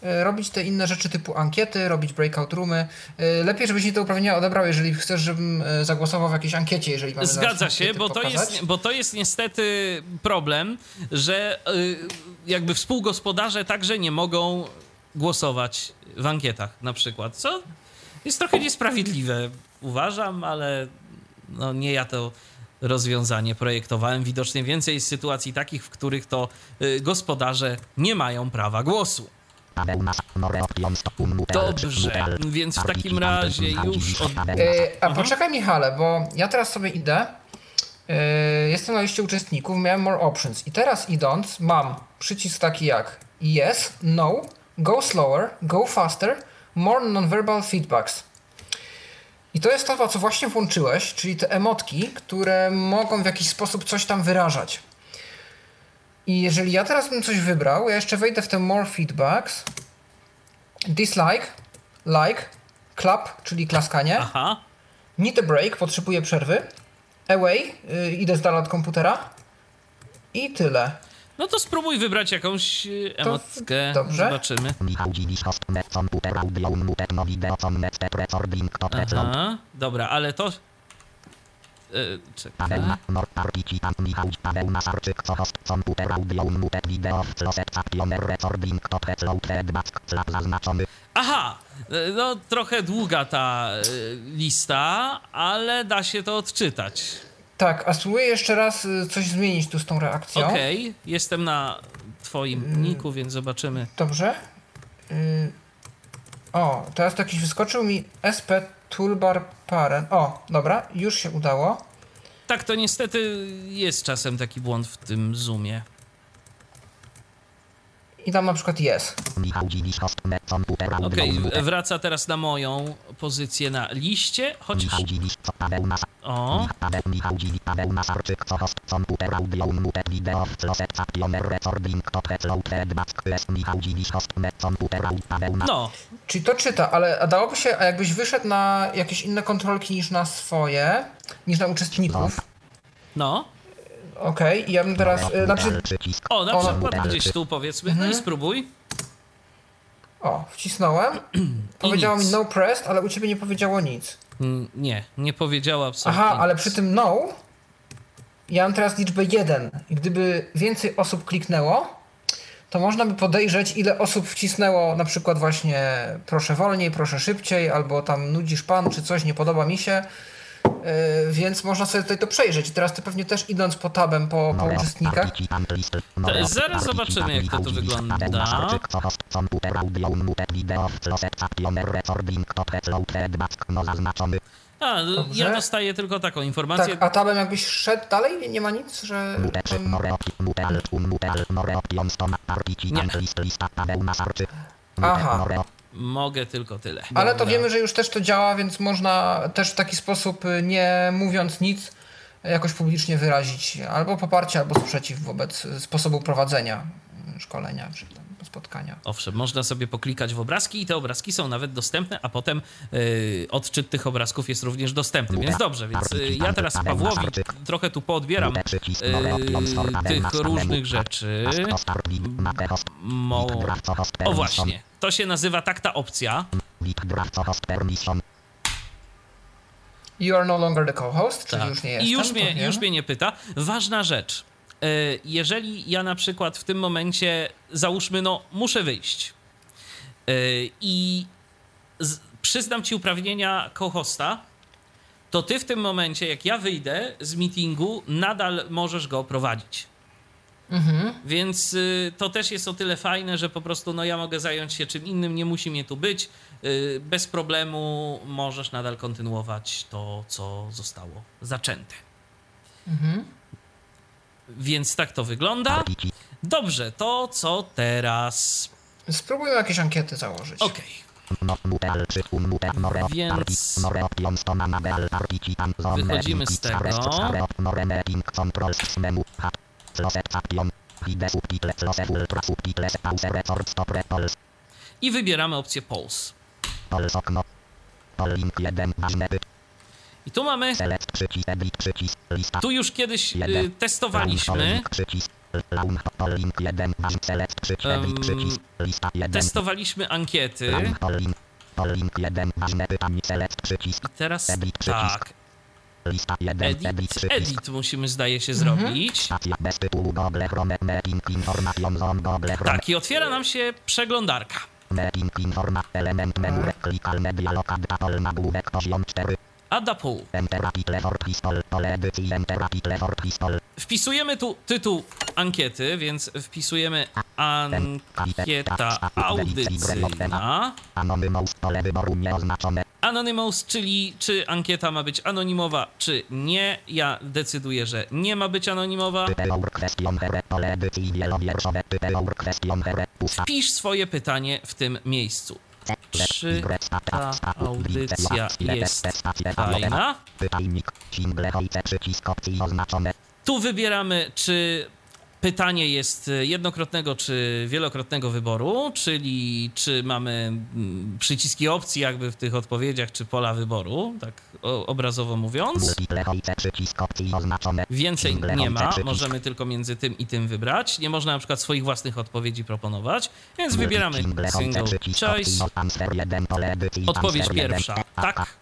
robić te inne rzeczy typu ankiety, robić breakout roomy. Y, lepiej, żebyś mi te uprawnienia odebrał, jeżeli chcesz, żebym zagłosował w jakiejś ankiecie, jeżeli mamy Zgadza się, bo to, jest, bo to jest niestety problem, że jakby współgospodarze także nie mogą głosować w ankietach na przykład, co jest trochę niesprawiedliwe, uważam, ale no nie ja to rozwiązanie projektowałem. Widocznie więcej jest sytuacji takich, w których to gospodarze nie mają prawa głosu. Dobrze, więc w takim razie już. Yy, a poczekaj, Michale, bo ja teraz sobie idę. Yy, jestem na liście uczestników, miałem more options. I teraz idąc, mam przycisk taki jak yes, no, go slower, go faster, more non-verbal feedbacks. I to jest to, co właśnie włączyłeś, czyli te emotki, które mogą w jakiś sposób coś tam wyrażać. I jeżeli ja teraz bym coś wybrał, ja jeszcze wejdę w te more feedbacks. Dislike, like, clap, czyli klaskanie. Aha. Need a break, potrzebuję przerwy. Away, yy, idę z dala od komputera. I tyle. No to spróbuj wybrać jakąś y, emotkę. dobrze. Zobaczymy. Recording, to, te, cloud. Aha. Dobra, ale to... Czekaj. Aha! Y, No trochę długa ta y, lista, ale da się to odczytać. Tak, a spróbuję jeszcze raz y, coś zmienić tu z tą reakcją. Okej, jestem na twoim niku, więc zobaczymy. Dobrze. Y, O, teraz to jakiś wyskoczył mi SP Toolbar Parent. O, dobra, już się udało. Tak, to niestety jest czasem taki błąd w tym zoomie. I tam na przykład jest. Okej, mutek, wraca teraz na moją pozycję na liście, chociaż... O, no, Czyli to czyta, ale a dałoby się, a jakbyś wyszedł na jakieś inne kontrolki niż na swoje, niż na uczestników. no. Okej, i ja bym teraz, y, znaczy, Przycisk. O, na Ona- przykład gdzieś tu powiedzmy, no i spróbuj. o, wcisnąłem. Powiedziało mi no pressed, ale u ciebie nie powiedziało nic. Nie, nie powiedziała absolutnie Aha, ale nic. przy tym no, ja mam teraz liczbę 1. I gdyby więcej osób kliknęło, to można by podejrzeć, ile osób wcisnęło na przykład właśnie proszę wolniej, proszę szybciej, albo tam nudzisz pan, czy coś, nie podoba mi się. Yy, więc można sobie tutaj to przejrzeć. I teraz ty pewnie też idąc po tabem, po, po uczestnikach, To zaraz zobaczymy, jak to tu wygląda. No. A, Dobrze. ja dostaję tylko taką informację. tak, a tabem jakbyś szedł dalej, nie, nie ma nic, że... Masarczyk. Aha. Mogę tylko tyle. Ale to wiemy, że już też to działa, więc można też w taki sposób, y, nie mówiąc nic, jakoś publicznie wyrazić albo poparcie, albo sprzeciw wobec y, sposobu prowadzenia y, szkolenia spotkania. Owszem, można sobie poklikać w obrazki i te obrazki są nawet dostępne, a potem y, odczyt tych obrazków jest również dostępny. Więc dobrze, więc y, ja teraz Pawłowi trochę tu poodbieram Paweł tych różnych rzeczy. Mo... O właśnie, to się nazywa tak ta opcja. You are no longer the co-host, czyli Tak. już nie jestem. I już mnie, już mnie nie pyta. Ważna rzecz. Y, Jeżeli ja na przykład w tym momencie, załóżmy, no, muszę wyjść y, i z, przyznam ci uprawnienia co-hosta, to ty w tym momencie, jak ja wyjdę z meetingu, nadal możesz go prowadzić. Mhm. Więc y, to też jest o tyle fajne, że po prostu no, ja mogę zająć się czym innym, nie musi mnie tu być. Y, bez problemu możesz nadal kontynuować to, co zostało zaczęte. Mhm. Więc tak to wygląda. Dobrze, to co teraz? Spróbujmy jakieś ankiety założyć. Okej. no, moreo, Więc- Wychodzimy z tego. I wybieramy opcję pause. pulse, okno, Pol link 1, ważne I tu mamy, select, przycisk, edit, przycisk, lista, tu już kiedyś y, testowaliśmy. Link, przycisk, laun, pol link 1, ważny, select, przycisk, edit, Em, przycisk, lista 1, Testowaliśmy ankiety. laun, pol link, pol link 1, ważne pytanie, select, przycisk, I teraz Edit przycisk. tak. lista 1, edit, Edit, przycisk, edit musimy zdaje się zrobić. Google Chrome Tak, i otwiera nam się przeglądarka. Mapping Informa Element menu Klikalne dialog Adapol nagłówek poziom 4 Pistol Wpisujemy tu tytuł ankiety, więc wpisujemy ankieta audycyjna. Anonymous czyli czy ankieta ma być anonimowa, czy nie. Ja decyduję, że nie ma być anonimowa. Typeour Question Here Pole edycji wielowierszowe Typeour Question Here Pusta Pisz swoje pytanie w tym miejscu. Czy ta audycja jest fajna. Tu wybieramy, czy pytanie jest jednokrotnego czy wielokrotnego wyboru, czyli czy mamy mm, przyciski opcji jakby w tych odpowiedziach, czy pola wyboru, tak obrazowo mówiąc. Więcej nie ma, możemy tylko między tym i tym wybrać. Nie można na przykład swoich własnych odpowiedzi proponować, więc wybieramy single choice. Odpowiedź pierwsza. Tak,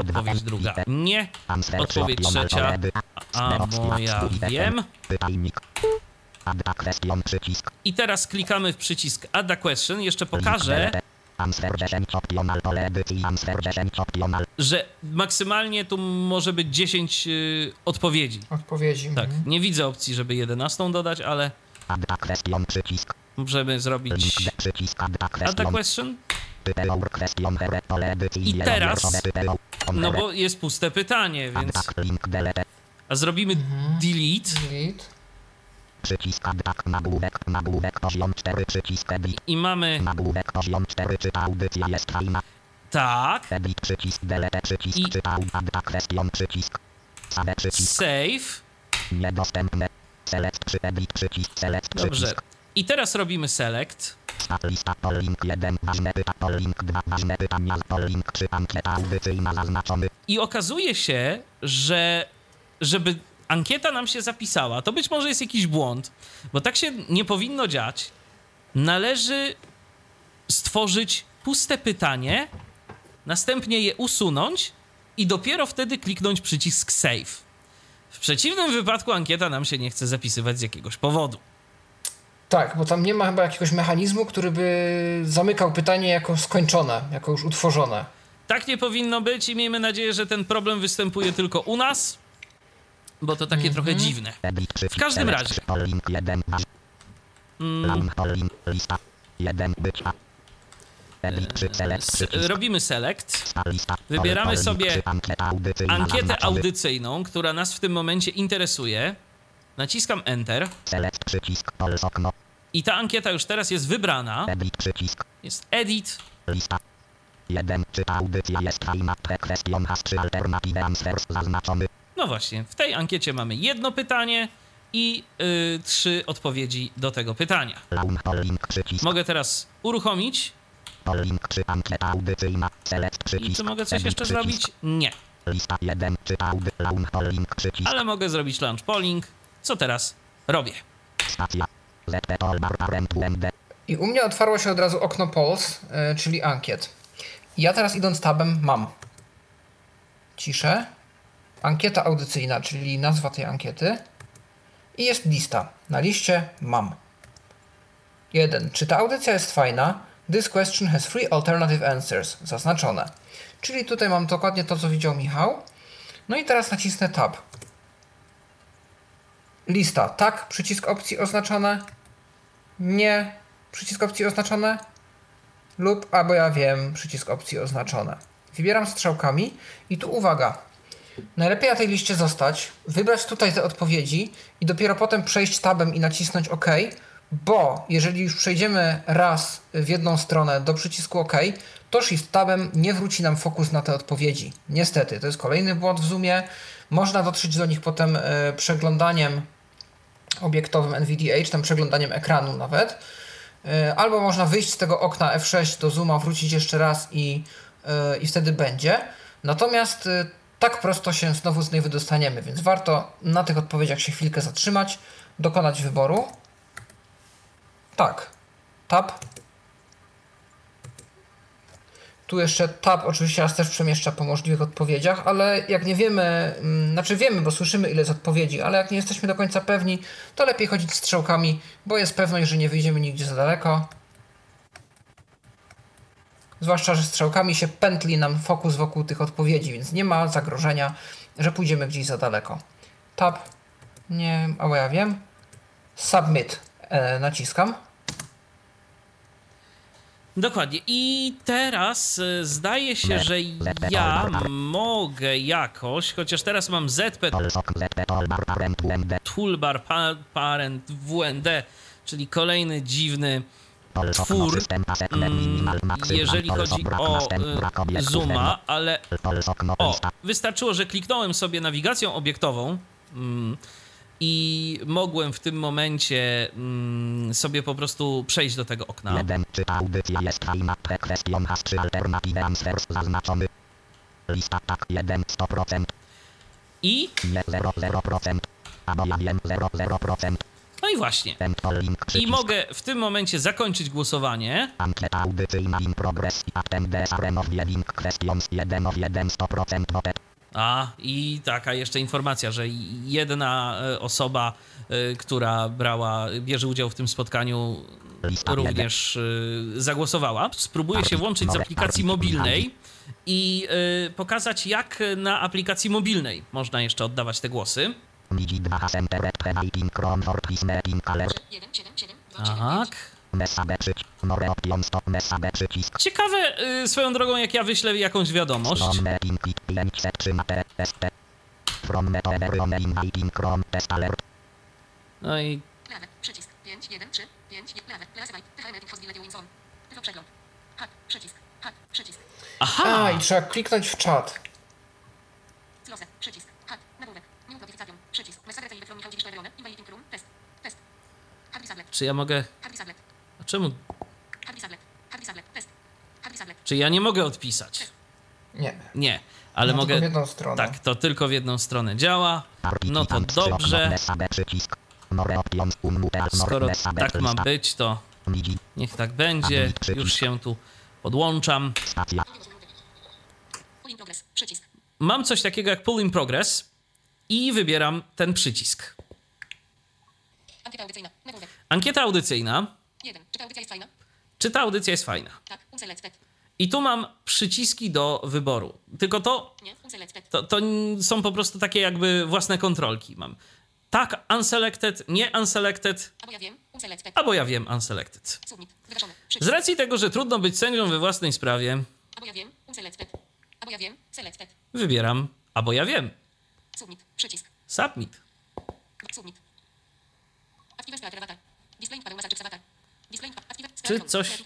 odpowiedź druga. Nie, odpowiedź trzecia. a moja wiem. I teraz klikamy w przycisk Add a Question. Jeszcze pokażę, że maksymalnie tu może być 10 y, odpowiedzi. Odpowiedzi. Tak, mhm. nie widzę opcji, żeby 11 dodać, ale możemy zrobić Add a Question. I teraz, no bo jest puste pytanie, więc... A zrobimy mhm. delete. delete. Przycisk tak, nagłówek, nagłówek poziom 4, przycisk edit. I mamy... Nagłówek poziom 4, czy audycja jest fajna. Tak. Edit, przycisk delete, przycisk I... czy question, przycisk. Save, przycisk. Save. Niedostępne. Select, przy edit, przycisk, select, Dobrze. Przycisk. I teraz robimy select. Lista polling 1, ważne pyta, polling 2, ważne pytania, polling 3, ankieta audycyjna zaznaczony. I okazuje się, że żeby ankieta nam się zapisała, to być może jest jakiś błąd, bo tak się nie powinno dziać. Należy stworzyć puste pytanie, następnie je usunąć i dopiero wtedy kliknąć przycisk save. W przeciwnym wypadku ankieta nam się nie chce zapisywać z jakiegoś powodu. Tak, bo tam nie ma chyba jakiegoś mechanizmu, który by zamykał pytanie jako skończone, jako już utworzone. Tak nie powinno być i miejmy nadzieję, że ten problem występuje tylko u nas, bo to takie trochę dziwne. W każdym razie. Mm. Robimy select. Wybieramy sobie ankietę audycyjną, która nas w tym momencie interesuje. Naciskam Enter. I ta ankieta już teraz jest wybrana. Jest Edit. Lista. Jeden, czy ta audycja jest fajna? Question has trzy alternative answers zaznaczony. No właśnie, w tej ankiecie mamy jedno pytanie i yy, trzy odpowiedzi do tego pytania. Mogę teraz uruchomić. I czy mogę coś jeszcze zrobić? Nie. Ale mogę zrobić launch polling. Co teraz robię? I u mnie otwarło się od razu okno polls, yy, czyli ankiet. Ja teraz idąc tabem mam ciszę, ankieta audycyjna, czyli nazwa tej ankiety i jest lista. Na liście mam 1. Czy ta audycja jest fajna? This question has three alternative answers. Zaznaczone. Czyli tutaj mam dokładnie to, co widział Michał. No i teraz nacisnę Tab. Lista. Tak. Przycisk opcji oznaczone. Nie. Przycisk opcji oznaczone. Lub, albo ja wiem, przycisk opcji oznaczone. Wybieram strzałkami i tu uwaga. Najlepiej na tej liście zostać, wybrać tutaj te odpowiedzi i dopiero potem przejść tabem i nacisnąć OK, bo jeżeli już przejdziemy raz w jedną stronę do przycisku OK, to Shift tabem nie wróci nam fokus na te odpowiedzi. Niestety, to jest kolejny błąd w Zoomie. Można dotrzeć do nich potem e, przeglądaniem obiektowym NVDA, czy tam przeglądaniem ekranu nawet. E, albo można wyjść z tego okna F6 do Zooma, wrócić jeszcze raz i, e, i wtedy będzie. Natomiast tak prosto się znowu z niej wydostaniemy, więc warto na tych odpowiedziach się chwilkę zatrzymać, dokonać wyboru. Tak. Tab. Tu jeszcze tab oczywiście nas też przemieszcza po możliwych odpowiedziach, ale jak nie wiemy, mm, znaczy wiemy, bo słyszymy ile jest odpowiedzi, ale jak nie jesteśmy do końca pewni, to lepiej chodzić strzałkami, bo jest pewność, że nie wyjdziemy nigdzie za daleko. Zwłaszcza, że strzałkami się pętli nam fokus wokół tych odpowiedzi, więc nie ma zagrożenia, że pójdziemy gdzieś za daleko. Tab, nie, ale ja wiem. Submit e, naciskam. Dokładnie. I teraz e, zdaje się, że ja mogę jakoś, chociaż teraz mam ZP Toolbar Parent WND, czyli kolejny dziwny twór, mm, jeżeli chodzi o y, zooma, ale o, wystarczyło, że kliknąłem sobie nawigacją obiektową mm, i mogłem w tym momencie mm, sobie po prostu przejść do tego okna. Jeden, czy ta audycja jest fajna? Question has czy alternative answers zaznaczony. Lista tak 1 100%. I, Nie 0 0%. Albo ja wiem 0 0%. No i właśnie. I mogę w tym momencie zakończyć głosowanie. Ankieta audycyjna in progress. Questions 1 of 1 100% voted. A, i taka jeszcze informacja, że jedna e, osoba, e, która brała, bierze udział w tym spotkaniu, również e, zagłosowała. Spróbuję się włączyć z aplikacji mobilnej i pokazać, jak na aplikacji mobilnej można jeszcze oddawać te głosy. Midi 2 Hasenteret Predating Chrome for Mapping Alert. 1, 7, 7, 2. Messabe przycisk. More options stop messabe przycisk. Ciekawe e, swoją drogą, jak ja wyślę jakąś wiadomość. From mapping kit 5 set 3 mate ST. From metaverse inviting Chrome test alert. No i przycisk, 5, 1, 3, 5, prawe, lewy, THM, Info, Zbile, Winson. Tyflo, przegląd. Hack, przycisk, przycisk. aha! A, i trzeba kliknąć w czat. Close, przycisk, hack, nagłówek, new notifikacjon, przycisk, message received from Michał Dziwisz Pereone, inviting room, test, test. Hard sublet, Czy ja mogę. A czemu? Czy ja nie mogę odpisać? Nie. Nie, ale No, mogę. tylko w jedną stronę. Tak, to tylko w jedną stronę działa. No to dobrze. Skoro tak ma być, to niech tak będzie. Już się tu podłączam. Mam coś takiego jak pull in progress i wybieram ten przycisk. Ankieta audycyjna, nagłówek. Ankieta audycyjna. 1, czy ta audycja jest fajna? Czy ta audycja jest fajna? Tak, unselected. I tu mam przyciski do wyboru. Tylko to, Nie, to, to są po prostu takie jakby własne kontrolki. Mam tak, unselected, nie unselected, Albo ja wiem, unselected. albo ja wiem unselected. Submit, Z racji tego, że trudno być sędzią we własnej sprawie, Albo ja wiem, unselected. Albo ja wiem, selected. wybieram, albo ja wiem, Submit, przycisk. submit. Submit. Active Splatter Avatar. Display Paru Message Avatar. Display Active Czy coś-.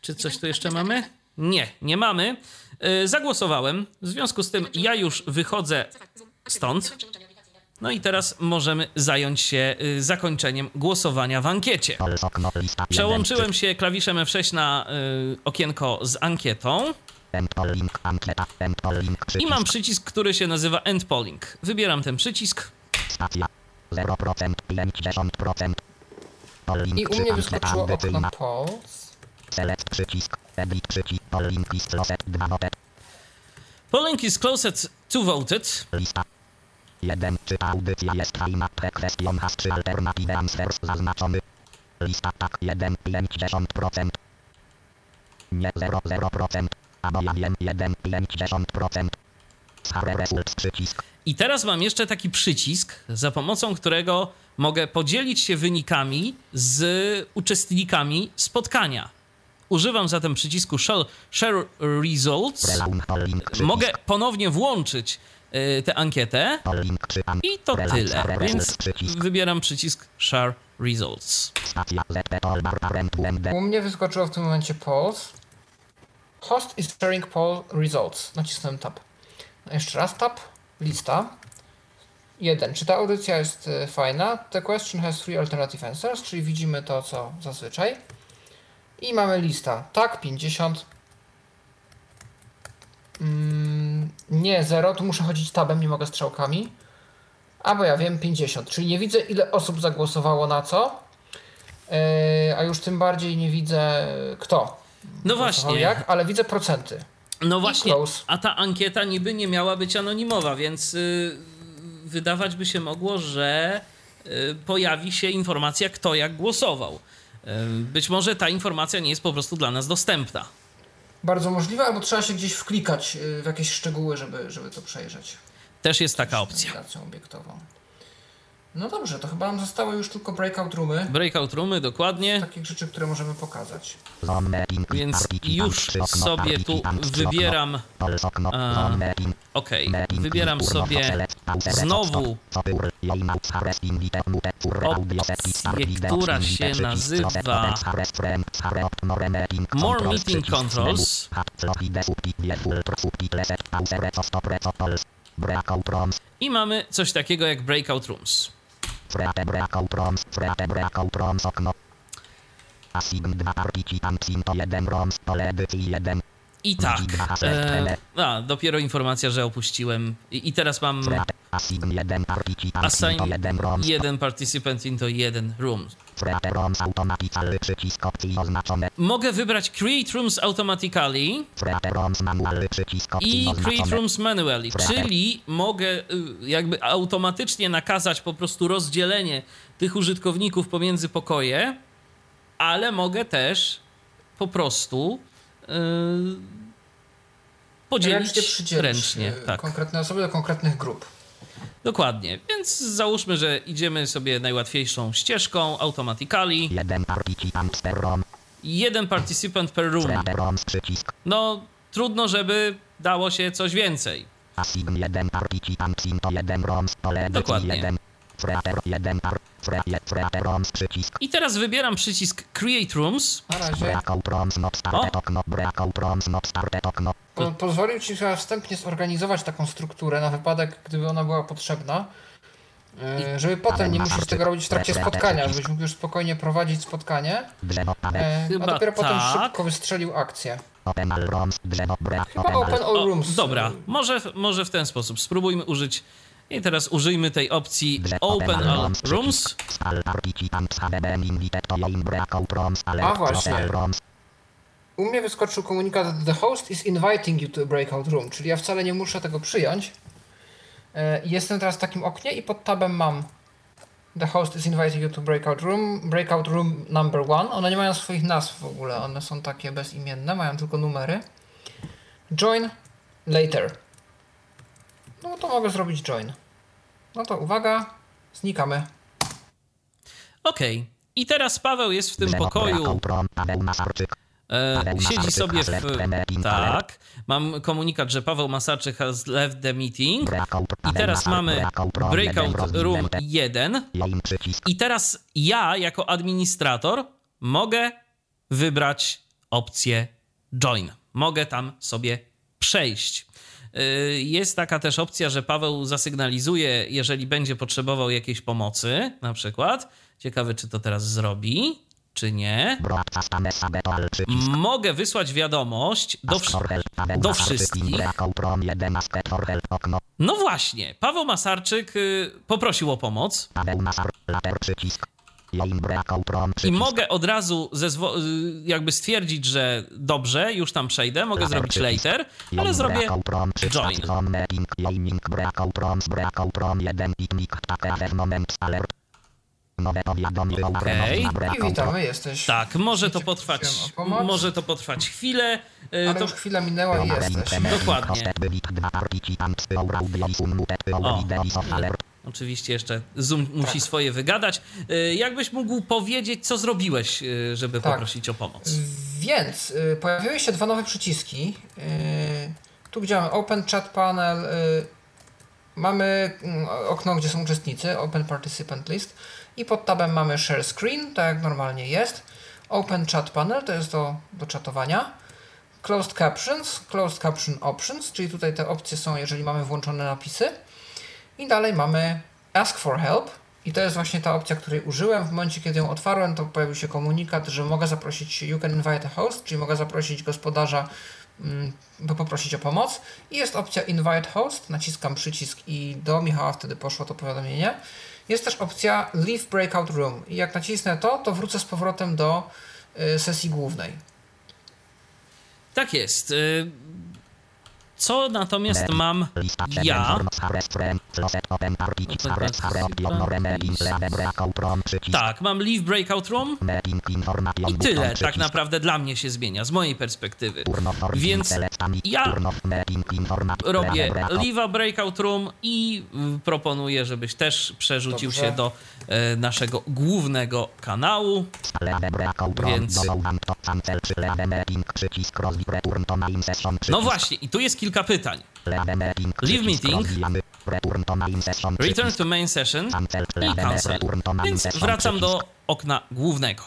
Czy coś tu jeszcze mamy? Nie, nie mamy. Yy, zagłosowałem. W związku z tym ja już wychodzę stąd. No i teraz możemy zająć się y, zakończeniem głosowania w ankiecie. Przełączyłem się klawiszem F6 na y, okienko z ankietą i mam przycisk, który się nazywa End Polling. Wybieram ten przycisk. Stacja. 0%, 50%. I u mnie wyskoczyło okno Pulse. Select przycisk. Edit przycisk. Polling is closed. 2 voted. Polling is closed to voted. Lista. 1. Czy ta audycja jest fajna? Question has czy alternative answers zaznaczony. Lista tak 1. 50%. Nie 0 0%. Albo ja wiem 1. 50%. Sare results przycisk. I teraz mam jeszcze taki przycisk, za pomocą którego mogę podzielić się wynikami z uczestnikami spotkania. Używam zatem przycisku Share, Results. Mogę ponownie włączyć y, tę ankietę i to tyle. Więc wybieram przycisk Share Results. U mnie wyskoczyło w tym momencie Pulse. Host is sharing poll results. Nacisnąłem tab. Jeszcze raz tab. Lista. 1. Czy ta audycja jest e, fajna? The question has three alternative answers, czyli widzimy to, co zazwyczaj. I mamy lista. Tak, 50. Mm, nie 0, tu muszę chodzić tabem, nie mogę strzałkami. Albo ja wiem, 50. Czyli nie widzę, ile osób zagłosowało na co. Yy, a już tym bardziej nie widzę kto. No właśnie. Jak, ale widzę procenty. No właśnie, a ta ankieta niby nie miała być anonimowa, więc y, wydawać by się mogło, że y, pojawi się informacja, kto jak głosował. Y, być może ta informacja nie jest po prostu dla nas dostępna. Bardzo możliwe, albo trzeba się gdzieś wklikać yy, w jakieś szczegóły, żeby, żeby to przejrzeć. Też jest taka opcja. Obiektową. No dobrze, to chyba nam zostały już tylko breakout roomy. Breakout roomy, dokładnie. Takich rzeczy, które możemy pokazać. Więc już sobie tu wybieram. Okej, okay. wybieram sobie znowu opcję, która się nazywa More Meeting Controls. I mamy coś takiego jak Breakout Rooms. Frete breakout rooms, frete breakout rooms okno. Asign 2 participants into 1 rooms, pole edycji 1. I tak. E, a, dopiero informacja, że opuściłem. I, i teraz mam. Assign jeden participant, into jeden room. Mogę wybrać Create Rooms Automatically i Create Rooms Manually, czyli mogę y, jakby automatycznie nakazać po prostu rozdzielenie tych użytkowników pomiędzy pokoje, ale mogę też po prostu yy, podzielić ręcznie. Tak. Konkretne osoby do konkretnych grup. Dokładnie, więc załóżmy, że idziemy sobie najłatwiejszą ścieżką, automatically. Jeden participant per room. Jeden participant per room. No, trudno, żeby dało się coś więcej. Dokładnie. I teraz wybieram przycisk Create Rooms. Na razie. Po, pozwolił ci wstępnie zorganizować taką strukturę na wypadek, gdyby ona była potrzebna. E, żeby potem nie musisz tego robić w trakcie spotkania, żebyś mógł już spokojnie prowadzić spotkanie. E, a dopiero potem tak. szybko wystrzelił akcję. Chyba Open All Rooms. dobra, może, może w ten sposób. Spróbujmy użyć i teraz użyjmy tej opcji Open All Rooms. A właśnie. U mnie wyskoczył komunikat The host is inviting you to a breakout room, czyli ja wcale nie muszę tego przyjąć. E, jestem teraz w takim oknie i pod tabem mam The host is inviting you to breakout room, breakout room number one. One nie mają swoich nazw w ogóle, one są takie bezimienne, mają tylko numery. Join later. No to mogę zrobić join. No to uwaga, znikamy. Okej. Okay. I teraz Paweł jest w tym pokoju. E, siedzi sobie w... Tak. Mam komunikat, że Paweł Masarczyk has left the meeting. I teraz mamy breakout room 1. I teraz ja, jako administrator, mogę wybrać opcję join. Mogę tam sobie przejść. Y, jest taka też opcja, że Paweł zasygnalizuje, jeżeli będzie potrzebował jakiejś pomocy, na przykład. Ciekawy, czy to teraz zrobi, czy nie. Mogę wysłać wiadomość do, do wszystkich. No właśnie, Paweł Masarczyk y, poprosił o pomoc. I mogę od razu jakby stwierdzić, że dobrze, już tam przejdę, mogę zrobić later, ale zrobię join. Okej. Okay. I witamy, jesteś. Tak, może to potrwać, może to potrwać chwilę. Y, Ale to... już chwila minęła i jesteś. Dokładnie. O. Oczywiście jeszcze Zoom musi tak. swoje wygadać. Y, jakbyś mógł powiedzieć, co zrobiłeś, y, żeby tak. poprosić o pomoc? Więc y, pojawiły się dwa nowe przyciski. Tu gdzie mamy Open Chat Panel, mamy mm, okno, gdzie są uczestnicy, Open Participant List i pod tabem mamy Share Screen, tak jak normalnie jest. Open Chat Panel to jest do, do czatowania. Closed Captions, Closed Caption Options, czyli tutaj te opcje są, jeżeli mamy włączone napisy. I dalej mamy Ask for Help. I to jest właśnie ta opcja, której użyłem. W momencie, kiedy ją otwarłem, to pojawił się komunikat, że mogę zaprosić You can invite a host, czyli mogę zaprosić gospodarza, mm, by poprosić o pomoc. I jest opcja Invite Host. Naciskam przycisk i do Michała wtedy poszło to powiadomienie. Jest też opcja Leave Breakout Room. I jak nacisnę to, to wrócę z powrotem do y, sesji głównej. Tak jest. Co natomiast mam ja? Tak, mam Leave Breakout Room i tyle tak naprawdę dla mnie się zmienia, z mojej perspektywy. Więc ja robię Leave Breakout Room i proponuję, żebyś też przerzucił Dobrze. się do e, naszego głównego kanału. Więc... No właśnie, i tu jest kilka pytań. Leave meeting, return to main session i cancel. Więc wracam do okna głównego.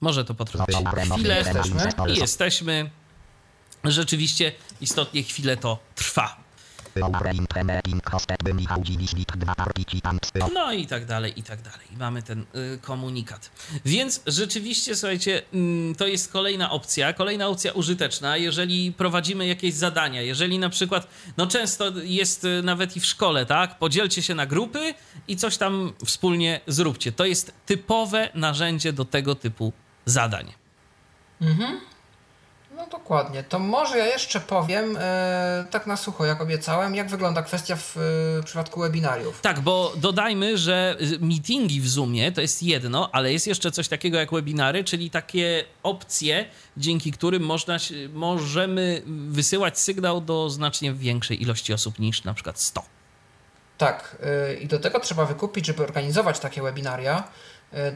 Może to potrwać chwilę i jesteśmy. Rzeczywiście istotnie chwilę to trwa. No i tak dalej, i tak dalej. Mamy ten y, komunikat. Więc rzeczywiście, słuchajcie, y, to jest kolejna opcja, kolejna opcja użyteczna, jeżeli prowadzimy jakieś zadania, jeżeli na przykład, no często jest y, nawet i w szkole, tak? Podzielcie się na grupy i coś tam wspólnie zróbcie. To jest typowe narzędzie do tego typu zadań. Mhm. No dokładnie. To może ja jeszcze powiem, e, tak na sucho, jak obiecałem, jak wygląda kwestia w e, przypadku webinariów. Tak, bo dodajmy, że meetingi w Zoomie to jest jedno, ale jest jeszcze coś takiego jak webinary, czyli takie opcje, dzięki którym można, możemy wysyłać sygnał do znacznie większej ilości osób niż na przykład 100. Tak, e, i do tego trzeba wykupić, żeby organizować takie webinaria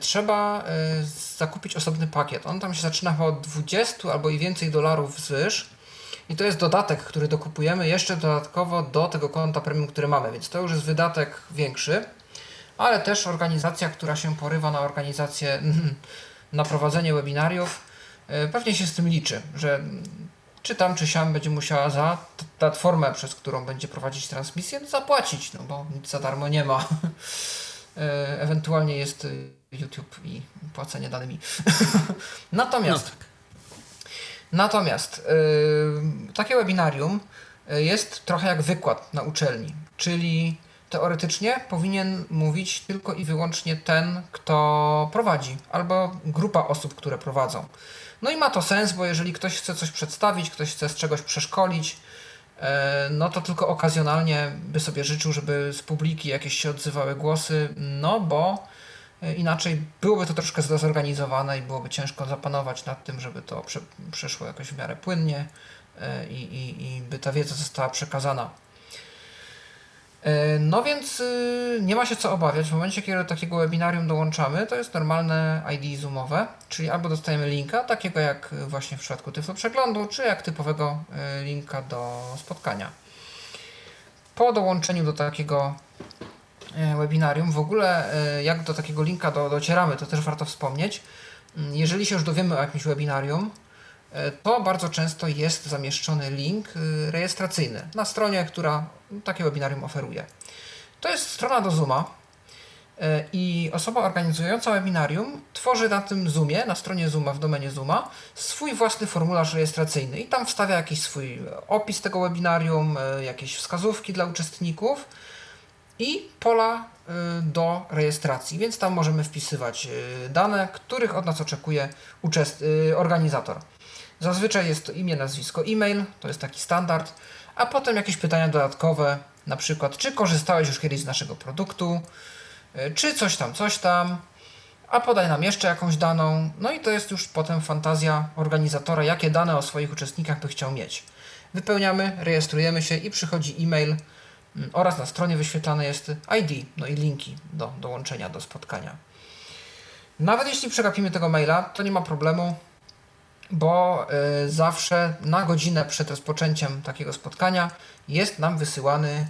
trzeba e, zakupić osobny pakiet. On tam się zaczyna chyba od 20 albo i więcej dolarów wzwyż. I to jest dodatek, który dokupujemy jeszcze dodatkowo do tego konta premium, które mamy, więc to już jest wydatek większy, ale też organizacja, która się porywa na organizację, na prowadzenie webinariów, e, pewnie się z tym liczy, że czy tam, czy siam będzie musiała za platformę, przez którą będzie prowadzić transmisję, zapłacić, no bo nic za darmo nie ma. Ewentualnie jest YouTube i płacenie danymi. natomiast, no tak. natomiast yy, takie webinarium y, jest trochę jak wykład na uczelni, czyli teoretycznie powinien mówić tylko i wyłącznie ten, kto prowadzi, albo grupa osób, które prowadzą. No i ma to sens, bo jeżeli ktoś chce coś przedstawić, ktoś chce z czegoś przeszkolić, y, no to tylko okazjonalnie by sobie życzył, żeby z publiki jakieś się odzywały głosy, no bo inaczej byłoby to troszkę zdezorganizowane i byłoby ciężko zapanować nad tym, żeby to prze, przeszło jakoś w miarę płynnie e, i, i, i by ta wiedza została przekazana. E, no więc y, nie ma się co obawiać. W momencie, kiedy do takiego webinarium dołączamy, to jest normalne ID zoomowe, czyli albo dostajemy linka, takiego jak właśnie w przypadku Tyflo Przeglądu, czy jak typowego linka do spotkania. Po dołączeniu do takiego E, webinarium. W ogóle e, jak do takiego linka do, docieramy, to też warto wspomnieć. Mm, jeżeli się już dowiemy o jakimś webinarium, e, to bardzo często jest zamieszczony link rejestracyjny na stronie, która takie webinarium oferuje. To jest strona do Zooma i osoba organizująca webinarium tworzy na tym Zoomie, na stronie Zooma, w domenie Zooma, swój własny formularz rejestracyjny i tam wstawia jakiś swój opis tego webinarium, jakieś wskazówki dla uczestników i pola y, do rejestracji, więc tam możemy wpisywać y, dane, których od nas oczekuje y, organizator. Zazwyczaj jest to imię, nazwisko, e-mail, to jest taki standard, a potem jakieś pytania dodatkowe, na przykład czy korzystałeś już kiedyś z naszego produktu, czy coś tam, coś tam, a podaj nam jeszcze jakąś daną, no i to jest już potem fantazja organizatora, jakie dane o swoich uczestnikach by chciał mieć. Wypełniamy, rejestrujemy się i przychodzi e-mail, oraz na stronie wyświetlane jest ID, no i linki do dołączenia do spotkania. Nawet jeśli przegapimy tego maila, to nie ma problemu, bo y, zawsze na godzinę przed rozpoczęciem takiego spotkania jest nam wysyłany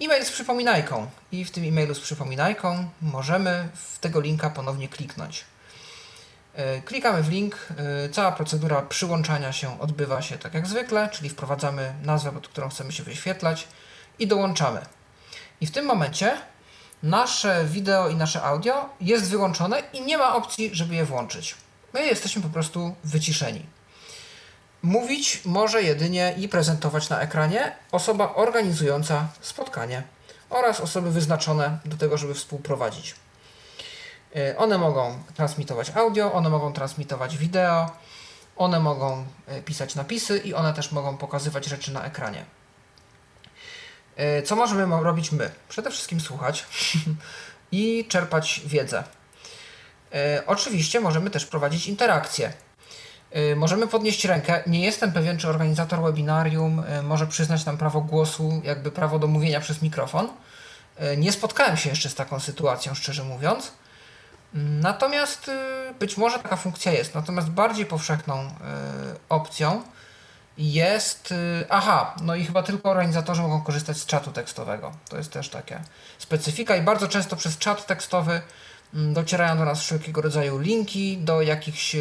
e-mail z przypominajką. I w tym e-mailu z przypominajką możemy w tego linka ponownie kliknąć. Y, klikamy w link, y, cała procedura przyłączania się odbywa się tak jak zwykle, czyli wprowadzamy nazwę, pod którą chcemy się wyświetlać i dołączamy. I w tym momencie nasze wideo i nasze audio jest wyłączone i nie ma opcji, żeby je włączyć. My jesteśmy po prostu wyciszeni. Mówić może jedynie i prezentować na ekranie osoba organizująca spotkanie oraz osoby wyznaczone do tego, żeby współprowadzić. Y, one mogą transmitować audio, one mogą transmitować wideo, One mogą pisać napisy i one też mogą pokazywać rzeczy na ekranie. Co możemy robić my? Przede wszystkim słuchać i czerpać wiedzę. Oczywiście możemy też prowadzić interakcje. Możemy podnieść rękę. Nie jestem pewien, czy organizator webinarium może przyznać nam prawo głosu, jakby prawo do mówienia przez mikrofon. Nie spotkałem się jeszcze z taką sytuacją, szczerze mówiąc. Natomiast być może taka funkcja jest. Natomiast bardziej powszechną opcją jest. Y, aha, no i chyba tylko organizatorzy mogą korzystać z czatu tekstowego. To jest też taka specyfika i bardzo często przez czat tekstowy mm, docierają do nas wszelkiego rodzaju linki do jakichś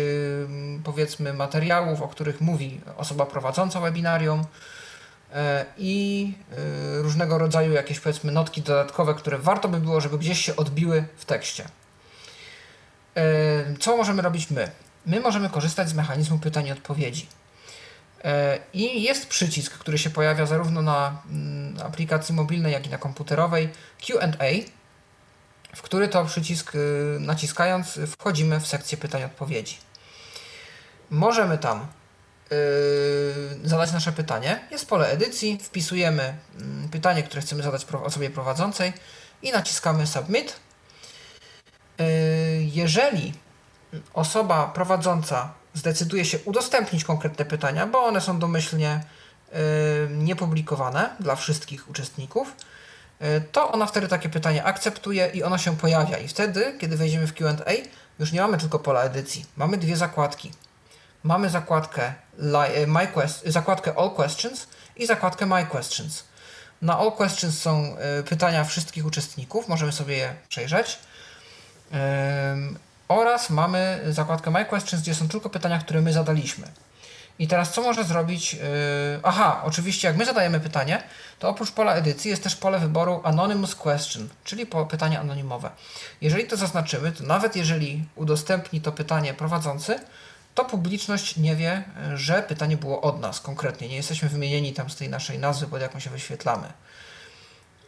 powiedzmy materiałów, o których mówi osoba prowadząca webinarium i różnego rodzaju jakieś powiedzmy notki dodatkowe, które warto by było, żeby gdzieś się odbiły w tekście. Co możemy robić my? My możemy korzystać z mechanizmu pytań i odpowiedzi. E, I jest przycisk, który się pojawia zarówno na mm, aplikacji mobilnej, jak i na komputerowej QA, w który to przycisk y, naciskając wchodzimy w sekcję pytań i odpowiedzi. Możemy tam y, zadać nasze pytanie. Jest pole edycji, wpisujemy mm, pytanie, które chcemy zadać osobie prowadzącej i naciskamy Submit E, jeżeli osoba prowadząca zdecyduje się udostępnić konkretne pytania, bo one są domyślnie e, niepublikowane dla wszystkich uczestników, e, to ona wtedy takie pytanie akceptuje i ono się pojawia. I wtedy, kiedy wejdziemy w QA, już nie mamy tylko pola edycji, mamy dwie zakładki. Mamy zakładkę, my quest, zakładkę All Questions i zakładkę My Questions. Na All Questions są pytania wszystkich uczestników, możemy sobie je przejrzeć. Oraz mamy zakładkę My Questions, gdzie są tylko pytania, które my zadaliśmy. I teraz co może zrobić? Yy, aha, oczywiście jak my zadajemy pytanie, to oprócz pola edycji jest też pole wyboru Anonymous Question, czyli pytanie anonimowe. Jeżeli to zaznaczymy, to nawet jeżeli udostępni to pytanie prowadzący, to publiczność nie wie, że pytanie było od nas konkretnie. Nie jesteśmy wymienieni tam z tej naszej nazwy, pod jaką się wyświetlamy.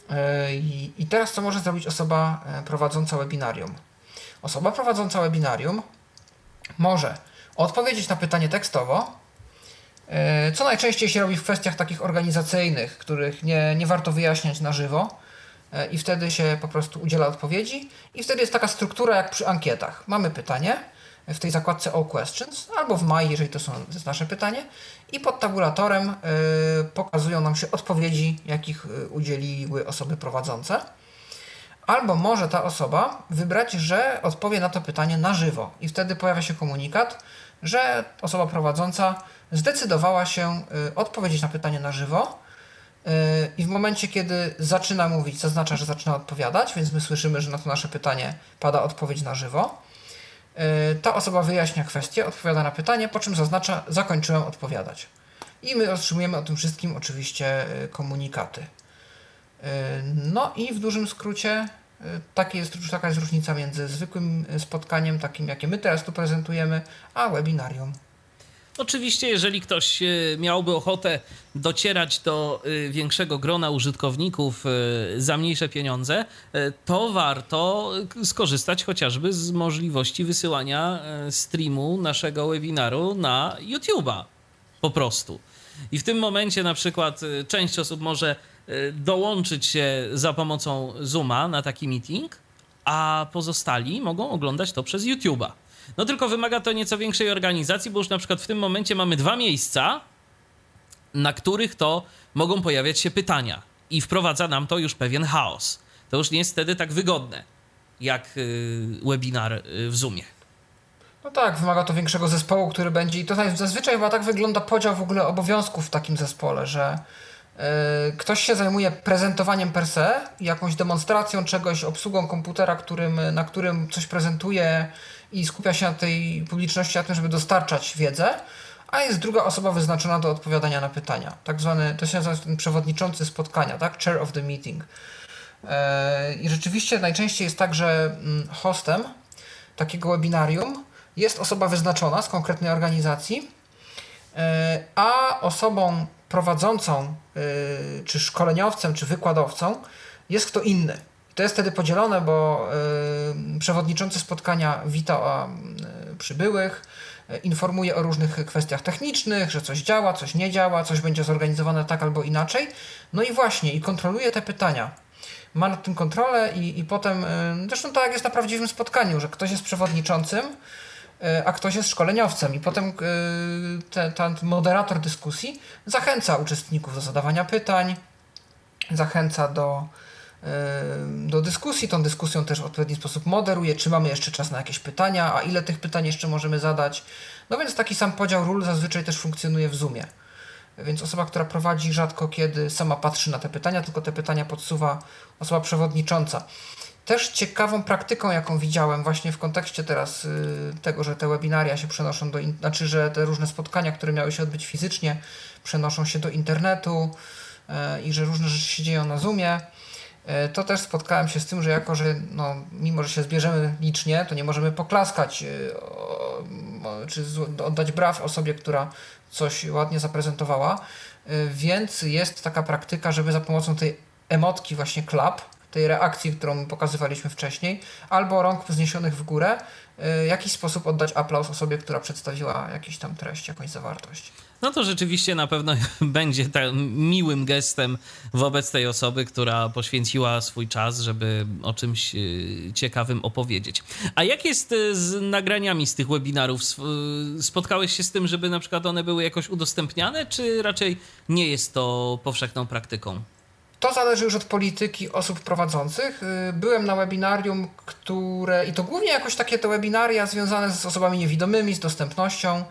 Yy, I teraz co może zrobić osoba e, prowadząca webinarium? Osoba prowadząca webinarium może odpowiedzieć na pytanie tekstowo, e, co najczęściej się robi w kwestiach takich organizacyjnych, których nie, nie warto wyjaśniać na żywo, e, i wtedy się po prostu udziela odpowiedzi. I wtedy jest taka struktura jak przy ankietach. Mamy pytanie w tej zakładce All Questions, albo w maj, jeżeli to, są, to jest nasze pytanie, i pod tabulatorem y, pokazują nam się odpowiedzi, jakich udzieliły osoby prowadzące. Albo może ta osoba wybrać, że odpowie na to pytanie na żywo i wtedy pojawia się komunikat, że osoba prowadząca zdecydowała się y, odpowiedzieć na pytanie na żywo. Y, I w momencie, kiedy zaczyna mówić, zaznacza, że zaczyna odpowiadać, więc my słyszymy, że na to nasze pytanie pada odpowiedź na żywo. Y, ta osoba wyjaśnia kwestię, odpowiada na pytanie, po czym zaznacza, zakończyłem odpowiadać. I my otrzymujemy o tym wszystkim oczywiście komunikaty. No i w dużym skrócie takie jest, taka jest różnica między zwykłym spotkaniem, takim jakie my teraz tu prezentujemy, a webinarium. Oczywiście, jeżeli ktoś e, miałby ochotę docierać do e, większego grona użytkowników za mniejsze pieniądze, to warto skorzystać chociażby z możliwości wysyłania streamu naszego webinaru na YouTube'a. Po prostu. I w tym momencie na przykład część osób może Y, dołączyć się za pomocą Zooma na taki meeting, a pozostali mogą oglądać to przez YouTube'a. No tylko wymaga to nieco większej organizacji, bo już na przykład w tym momencie mamy dwa miejsca, na których to mogą pojawiać się pytania i wprowadza nam to już pewien chaos. To już nie jest wtedy tak wygodne jak y, webinar y, w Zoomie. No tak, wymaga to większego zespołu, który będzie i to zazwyczaj chyba tak wygląda podział w ogóle obowiązków w takim zespole, że E, ktoś się zajmuje prezentowaniem per se, jakąś demonstracją czegoś, obsługą komputera, którym, na którym coś prezentuje i skupia się na tej publiczności, na tym, żeby dostarczać wiedzę, a jest druga osoba wyznaczona do odpowiadania na pytania. Tak zwany, to się nazywa ten przewodniczący spotkania, tak? Chair of the meeting. E, I rzeczywiście najczęściej jest tak, że mm, hostem takiego webinarium jest osoba wyznaczona z konkretnej organizacji, e, a osobą prowadzącą, y, czy szkoleniowcem, czy wykładowcą jest kto inny. To jest wtedy podzielone, bo y, przewodniczący spotkania wita y, przybyłych, informuje o różnych kwestiach technicznych, że coś działa, coś nie działa, coś będzie zorganizowane tak albo inaczej. No i właśnie, i kontroluje te pytania. Ma nad tym kontrolę i, i potem, zresztą tak jak jest na prawdziwym spotkaniu, że ktoś jest przewodniczącym, a ktoś jest szkoleniowcem i potem ten moderator dyskusji zachęca uczestników do zadawania pytań, zachęca do, do dyskusji. Tą dyskusją też w odpowiedni sposób moderuje, czy mamy jeszcze czas na jakieś pytania, a ile tych pytań jeszcze możemy zadać. No więc taki sam podział ról zazwyczaj też funkcjonuje w Zoomie. Więc osoba, która prowadzi rzadko kiedy sama patrzy na te pytania, tylko te pytania podsuwa osoba przewodnicząca. Też ciekawą praktyką, jaką widziałem właśnie w kontekście teraz y, tego, że te webinaria się przenoszą do, znaczy, że te różne spotkania, które miały się odbyć fizycznie, przenoszą się do internetu y, i że różne rzeczy się dzieją na Zoomie. E, to też spotkałem się z tym, że jako, że no, mimo, że się zbierzemy licznie, to nie możemy poklaskać czy oddać braw osobie, która coś ładnie zaprezentowała, więc jest taka praktyka, żeby za pomocą tej emotki właśnie klap, tej reakcji, którą pokazywaliśmy wcześniej, albo rąk wzniesionych w górę, w jakiś sposób oddać aplauz osobie, która przedstawiła jakiś tam treść, jakąś zawartość no to rzeczywiście na pewno będzie miłym gestem wobec tej osoby, która poświęciła swój czas, żeby o czymś y, ciekawym opowiedzieć. A jak jest y, z nagraniami z tych webinarów? Y, spotkałeś się z tym, żeby na przykład one były jakoś udostępniane, czy raczej nie jest to powszechną praktyką? To zależy już od polityki osób prowadzących. Byłem na webinarium, które, i to głównie jakoś takie te webinaria związane z osobami niewidomymi, z dostępnością.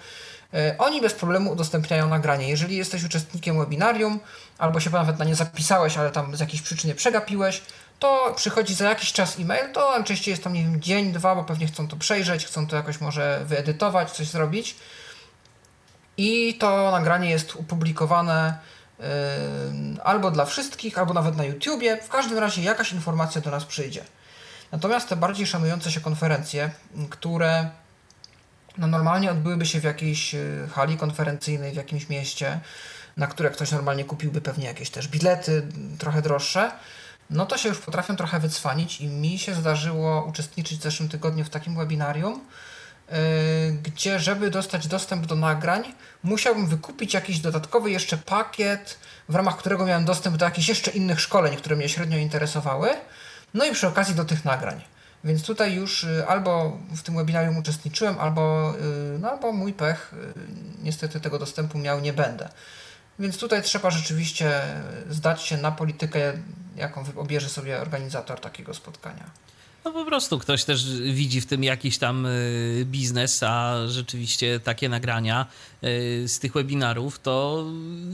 E, oni bez problemu udostępniają nagranie. Jeżeli jesteś uczestnikiem webinarium, albo się nawet na nie zapisałeś, ale tam z jakiejś przyczyny przegapiłeś, to przychodzi za jakiś czas e-mail, to najczęściej jest tam, nie wiem, dzień, dwa, bo pewnie chcą to przejrzeć, chcą to jakoś może wyedytować, coś zrobić. I to nagranie jest opublikowane yy, albo dla wszystkich, albo nawet na YouTubie. W każdym razie jakaś informacja do nas przyjdzie. Natomiast te bardziej szanujące się konferencje, które no normalnie odbyłyby się w jakiejś y, hali konferencyjnej w jakimś mieście, na które ktoś normalnie kupiłby pewnie jakieś też bilety trochę droższe, no to się już potrafią trochę wycwanić i mi się zdarzyło uczestniczyć w zeszłym tygodniu w takim webinarium, gdzie żeby dostać dostęp do nagrań, musiałbym wykupić jakiś dodatkowy jeszcze pakiet, w ramach którego miałem dostęp do jakichś jeszcze innych szkoleń, które mnie średnio interesowały, no i przy okazji do tych nagrań. Więc tutaj już y, albo w tym webinarium uczestniczyłem, albo, y, no, albo mój pech, y, niestety tego dostępu miał nie będę. Więc tutaj trzeba rzeczywiście zdać się na politykę, jaką obierze sobie organizator takiego spotkania. No po prostu ktoś też widzi w tym jakiś tam y, biznes, a rzeczywiście takie nagrania z tych webinarów to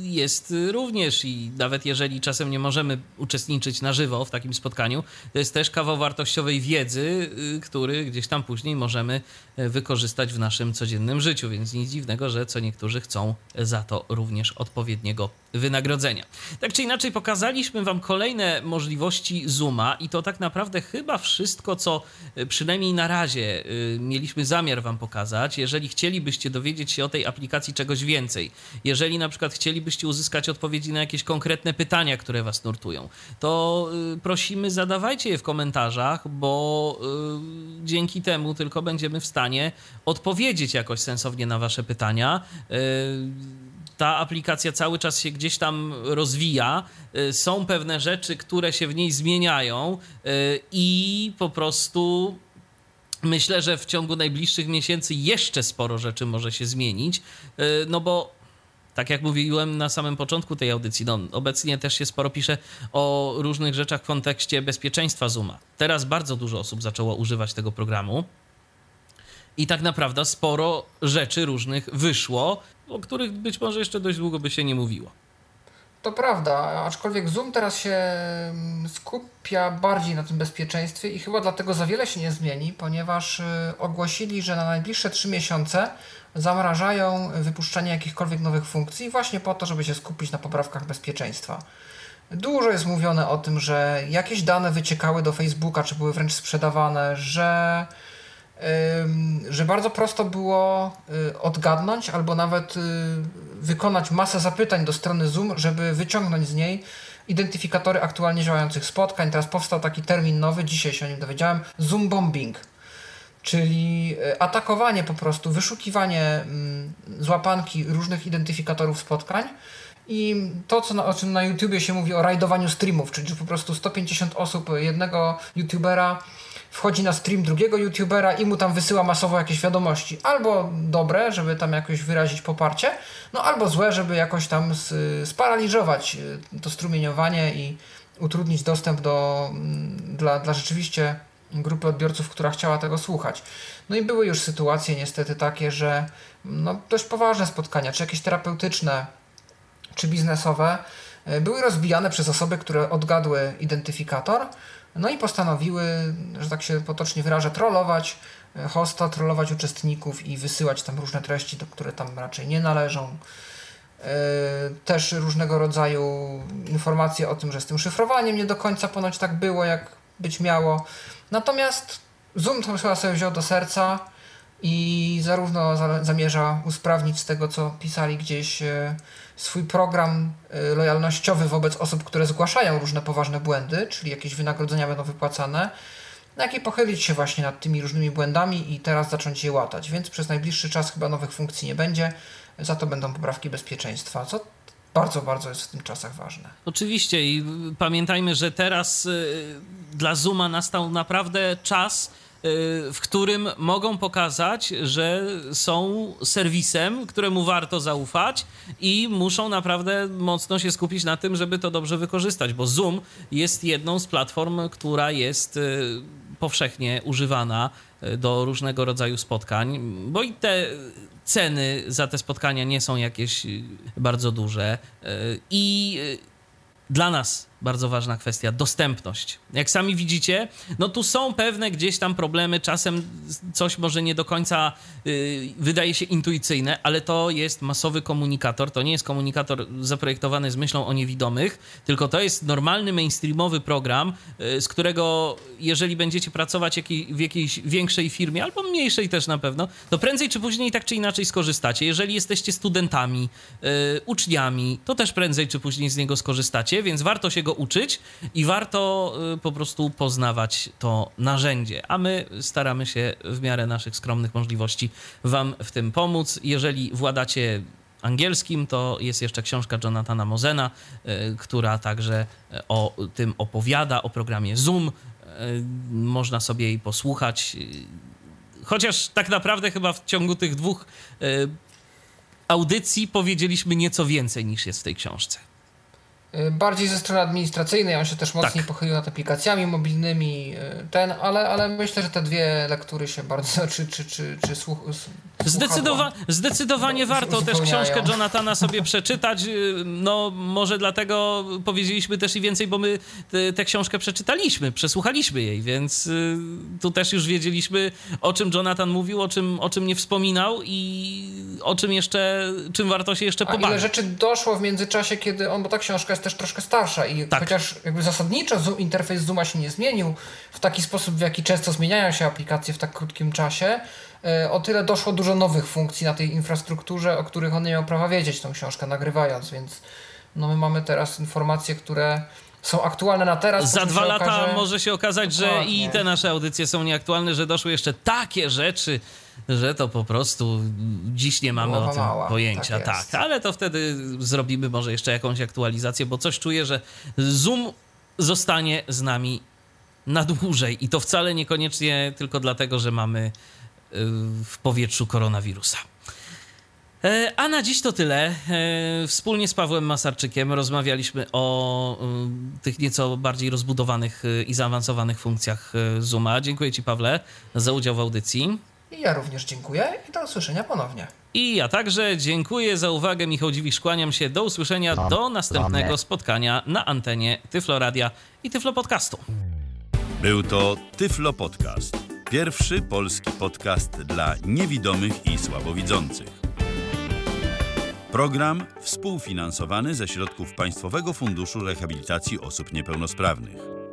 jest również i nawet jeżeli czasem nie możemy uczestniczyć na żywo w takim spotkaniu, to jest też kawał wartościowej wiedzy, y, który gdzieś tam później możemy wykorzystać w naszym codziennym życiu, więc nic dziwnego, że co niektórzy chcą za to również odpowiedniego wynagrodzenia. Tak czy inaczej pokazaliśmy wam kolejne możliwości Zooma i to tak naprawdę chyba wszystko co przynajmniej na razie mieliśmy zamiar Wam pokazać. Jeżeli chcielibyście dowiedzieć się o tej aplikacji czegoś więcej, jeżeli na przykład chcielibyście uzyskać odpowiedzi na jakieś konkretne pytania, które Was nurtują, to e, prosimy, zadawajcie je w komentarzach, bo dzięki temu tylko będziemy w stanie odpowiedzieć jakoś sensownie na Wasze pytania ta aplikacja cały czas się gdzieś tam rozwija. Y, są pewne rzeczy, które się w niej zmieniają y, i po prostu myślę, że w ciągu najbliższych miesięcy jeszcze sporo rzeczy może się zmienić. Y, no bo tak jak mówiłem na samym początku tej audycji, no, obecnie też się sporo pisze o różnych rzeczach w kontekście bezpieczeństwa Zooma. Teraz bardzo dużo osób zaczęło używać tego programu. I tak naprawdę sporo rzeczy różnych wyszło, o których być może jeszcze dość długo by się nie mówiło. To prawda, aczkolwiek Zoom teraz się mm, skupia bardziej na tym bezpieczeństwie i chyba dlatego za wiele się nie zmieni, ponieważ y, ogłosili, że na najbliższe 3 miesiące zamrażają wypuszczanie jakichkolwiek nowych funkcji właśnie po to, żeby się skupić na poprawkach bezpieczeństwa. Dużo jest mówione o tym, że jakieś dane wyciekały do Facebooka, czy były wręcz sprzedawane, że że bardzo prosto było y, odgadnąć albo nawet y, wykonać masę zapytań do strony Zoom, żeby wyciągnąć z niej identyfikatory aktualnie działających spotkań. Teraz powstał taki termin nowy, dzisiaj się o nim dowiedziałem, Zoom bombing. czyli e, atakowanie po prostu, wyszukiwanie mm, złapanki różnych identyfikatorów spotkań i to, co na, o czym na YouTubie się mówi o rajdowaniu streamów, czyli po prostu 150 osób jednego YouTubera wchodzi na stream drugiego YouTubera i mu tam wysyła masowo jakieś wiadomości. Albo dobre, żeby tam jakoś wyrazić poparcie, no albo złe, żeby jakoś tam sparaliżować e, to strumieniowanie i utrudnić dostęp do, mm, dla, dla rzeczywiście grupy odbiorców, która chciała tego słuchać. No i były już sytuacje niestety takie, że no, dość poważne spotkania, czy jakieś terapeutyczne, czy biznesowe, e, były rozbijane przez osoby, które odgadły identyfikator, no i postanowiły, że tak się potocznie wyrażę, trollować e, hosta, trollować uczestników i wysyłać tam różne treści, do które tam raczej nie należą. E, też różnego rodzaju informacje o tym, że z tym szyfrowaniem nie do końca ponoć tak było, jak być miało. Natomiast Zoom to chyba sobie wziął do serca i zarówno zamierza usprawnić z tego, co pisali gdzieś e, swój program e, lojalnościowy wobec osób, które zgłaszają różne poważne błędy, czyli jakieś wynagrodzenia będą wypłacane, jak i pochylić się właśnie nad tymi różnymi błędami i teraz zacząć je łatać. Więc przez najbliższy czas chyba nowych funkcji nie będzie, za to będą poprawki bezpieczeństwa, co bardzo, bardzo jest w tym czasach ważne. Oczywiście i pamiętajmy, że teraz y, dla Zuma nastał naprawdę czas, y, w którym mogą pokazać, że są serwisem, któremu warto zaufać i muszą naprawdę mocno się skupić na tym, żeby to dobrze wykorzystać, bo Zoom jest jedną z platform, która jest y, powszechnie używana do różnego rodzaju spotkań, bo i te ceny za te spotkania nie są jakieś bardzo duże i dla nas bardzo ważna kwestia dostępność. Jak sami widzicie, no tu są pewne gdzieś tam problemy, czasem coś może nie do końca yy, wydaje się intuicyjne, ale to jest masowy komunikator, to nie jest komunikator zaprojektowany z myślą o niewidomych, tylko to jest normalny mainstreamowy program, yy, z którego jeżeli będziecie pracować w jakiejś większej firmie, albo mniejszej też na pewno, to prędzej czy później tak czy inaczej skorzystacie. Jeżeli jesteście studentami, yy, uczniami, to też prędzej czy później z niego skorzystacie, więc warto się go uczyć i warto y, po prostu poznawać to narzędzie. A my staramy się w miarę naszych skromnych możliwości Wam w tym pomóc. Jeżeli władacie angielskim, to jest jeszcze książka Jonathana Mozena, y, która także o tym opowiada, o programie Zoom. Y, można sobie jej posłuchać. Chociaż tak naprawdę chyba w ciągu tych dwóch audycji powiedzieliśmy nieco więcej niż jest w tej książce. Y, bardziej ze strony administracyjnej, on się też mocniej tak. pochylił nad aplikacjami mobilnymi, y, ten, ale, ale myślę, że te dwie lektury się bardzo, czy, czy, czy, czy słuch, Zdecydowa zdecydowanie warto też książkę Jonathana sobie przeczytać, y, no może dlatego powiedzieliśmy też i więcej, bo my tę książkę przeczytaliśmy, przesłuchaliśmy jej, więc tu też już wiedzieliśmy, o czym Jonathan mówił, o czym, o czym nie wspominał i o czym jeszcze, czym warto się jeszcze pobawić. A ile rzeczy doszło w międzyczasie, kiedy on, bo ta książka jest też troszkę starsza i tak. chociaż jakby zasadniczo Zoom, interfejs Zooma się nie zmienił w taki sposób, w jaki często zmieniają się aplikacje w tak krótkim czasie, e, o tyle doszło dużo nowych funkcji na tej infrastrukturze, o których on nie miał prawa wiedzieć tą książkę nagrywając, więc no my mamy teraz informacje, które są aktualne na teraz. Za dwa lata okaże... może się okazać, że Dokładnie. i te nasze audycje są nieaktualne, że doszły jeszcze takie rzeczy, że to po prostu dziś nie mamy Głowa o tym mała. pojęcia. Tak, tak, ale to wtedy zrobimy może jeszcze jakąś aktualizację, bo coś czuję, że Zoom zostanie z nami na dłużej i to wcale niekoniecznie tylko dlatego, że mamy y, w powietrzu koronawirusa. E, a na dziś to tyle. E, wspólnie z Pawłem Masarczykiem rozmawialiśmy o y, tych nieco bardziej rozbudowanych y, i zaawansowanych funkcjach Zooma. Dziękuję Ci, Pawle, za udział w audycji. I ja również dziękuję i do usłyszenia ponownie. I ja także dziękuję za uwagę. Michał Dziwisz, kłaniam się. Do usłyszenia, do następnego spotkania na antenie Tyflo Radia i Tyflo Podcastu. Był to Tyflo Podcast. Pierwszy polski podcast dla niewidomych i słabowidzących. Program współfinansowany ze środków Państwowego Funduszu Rehabilitacji Osób Niepełnosprawnych.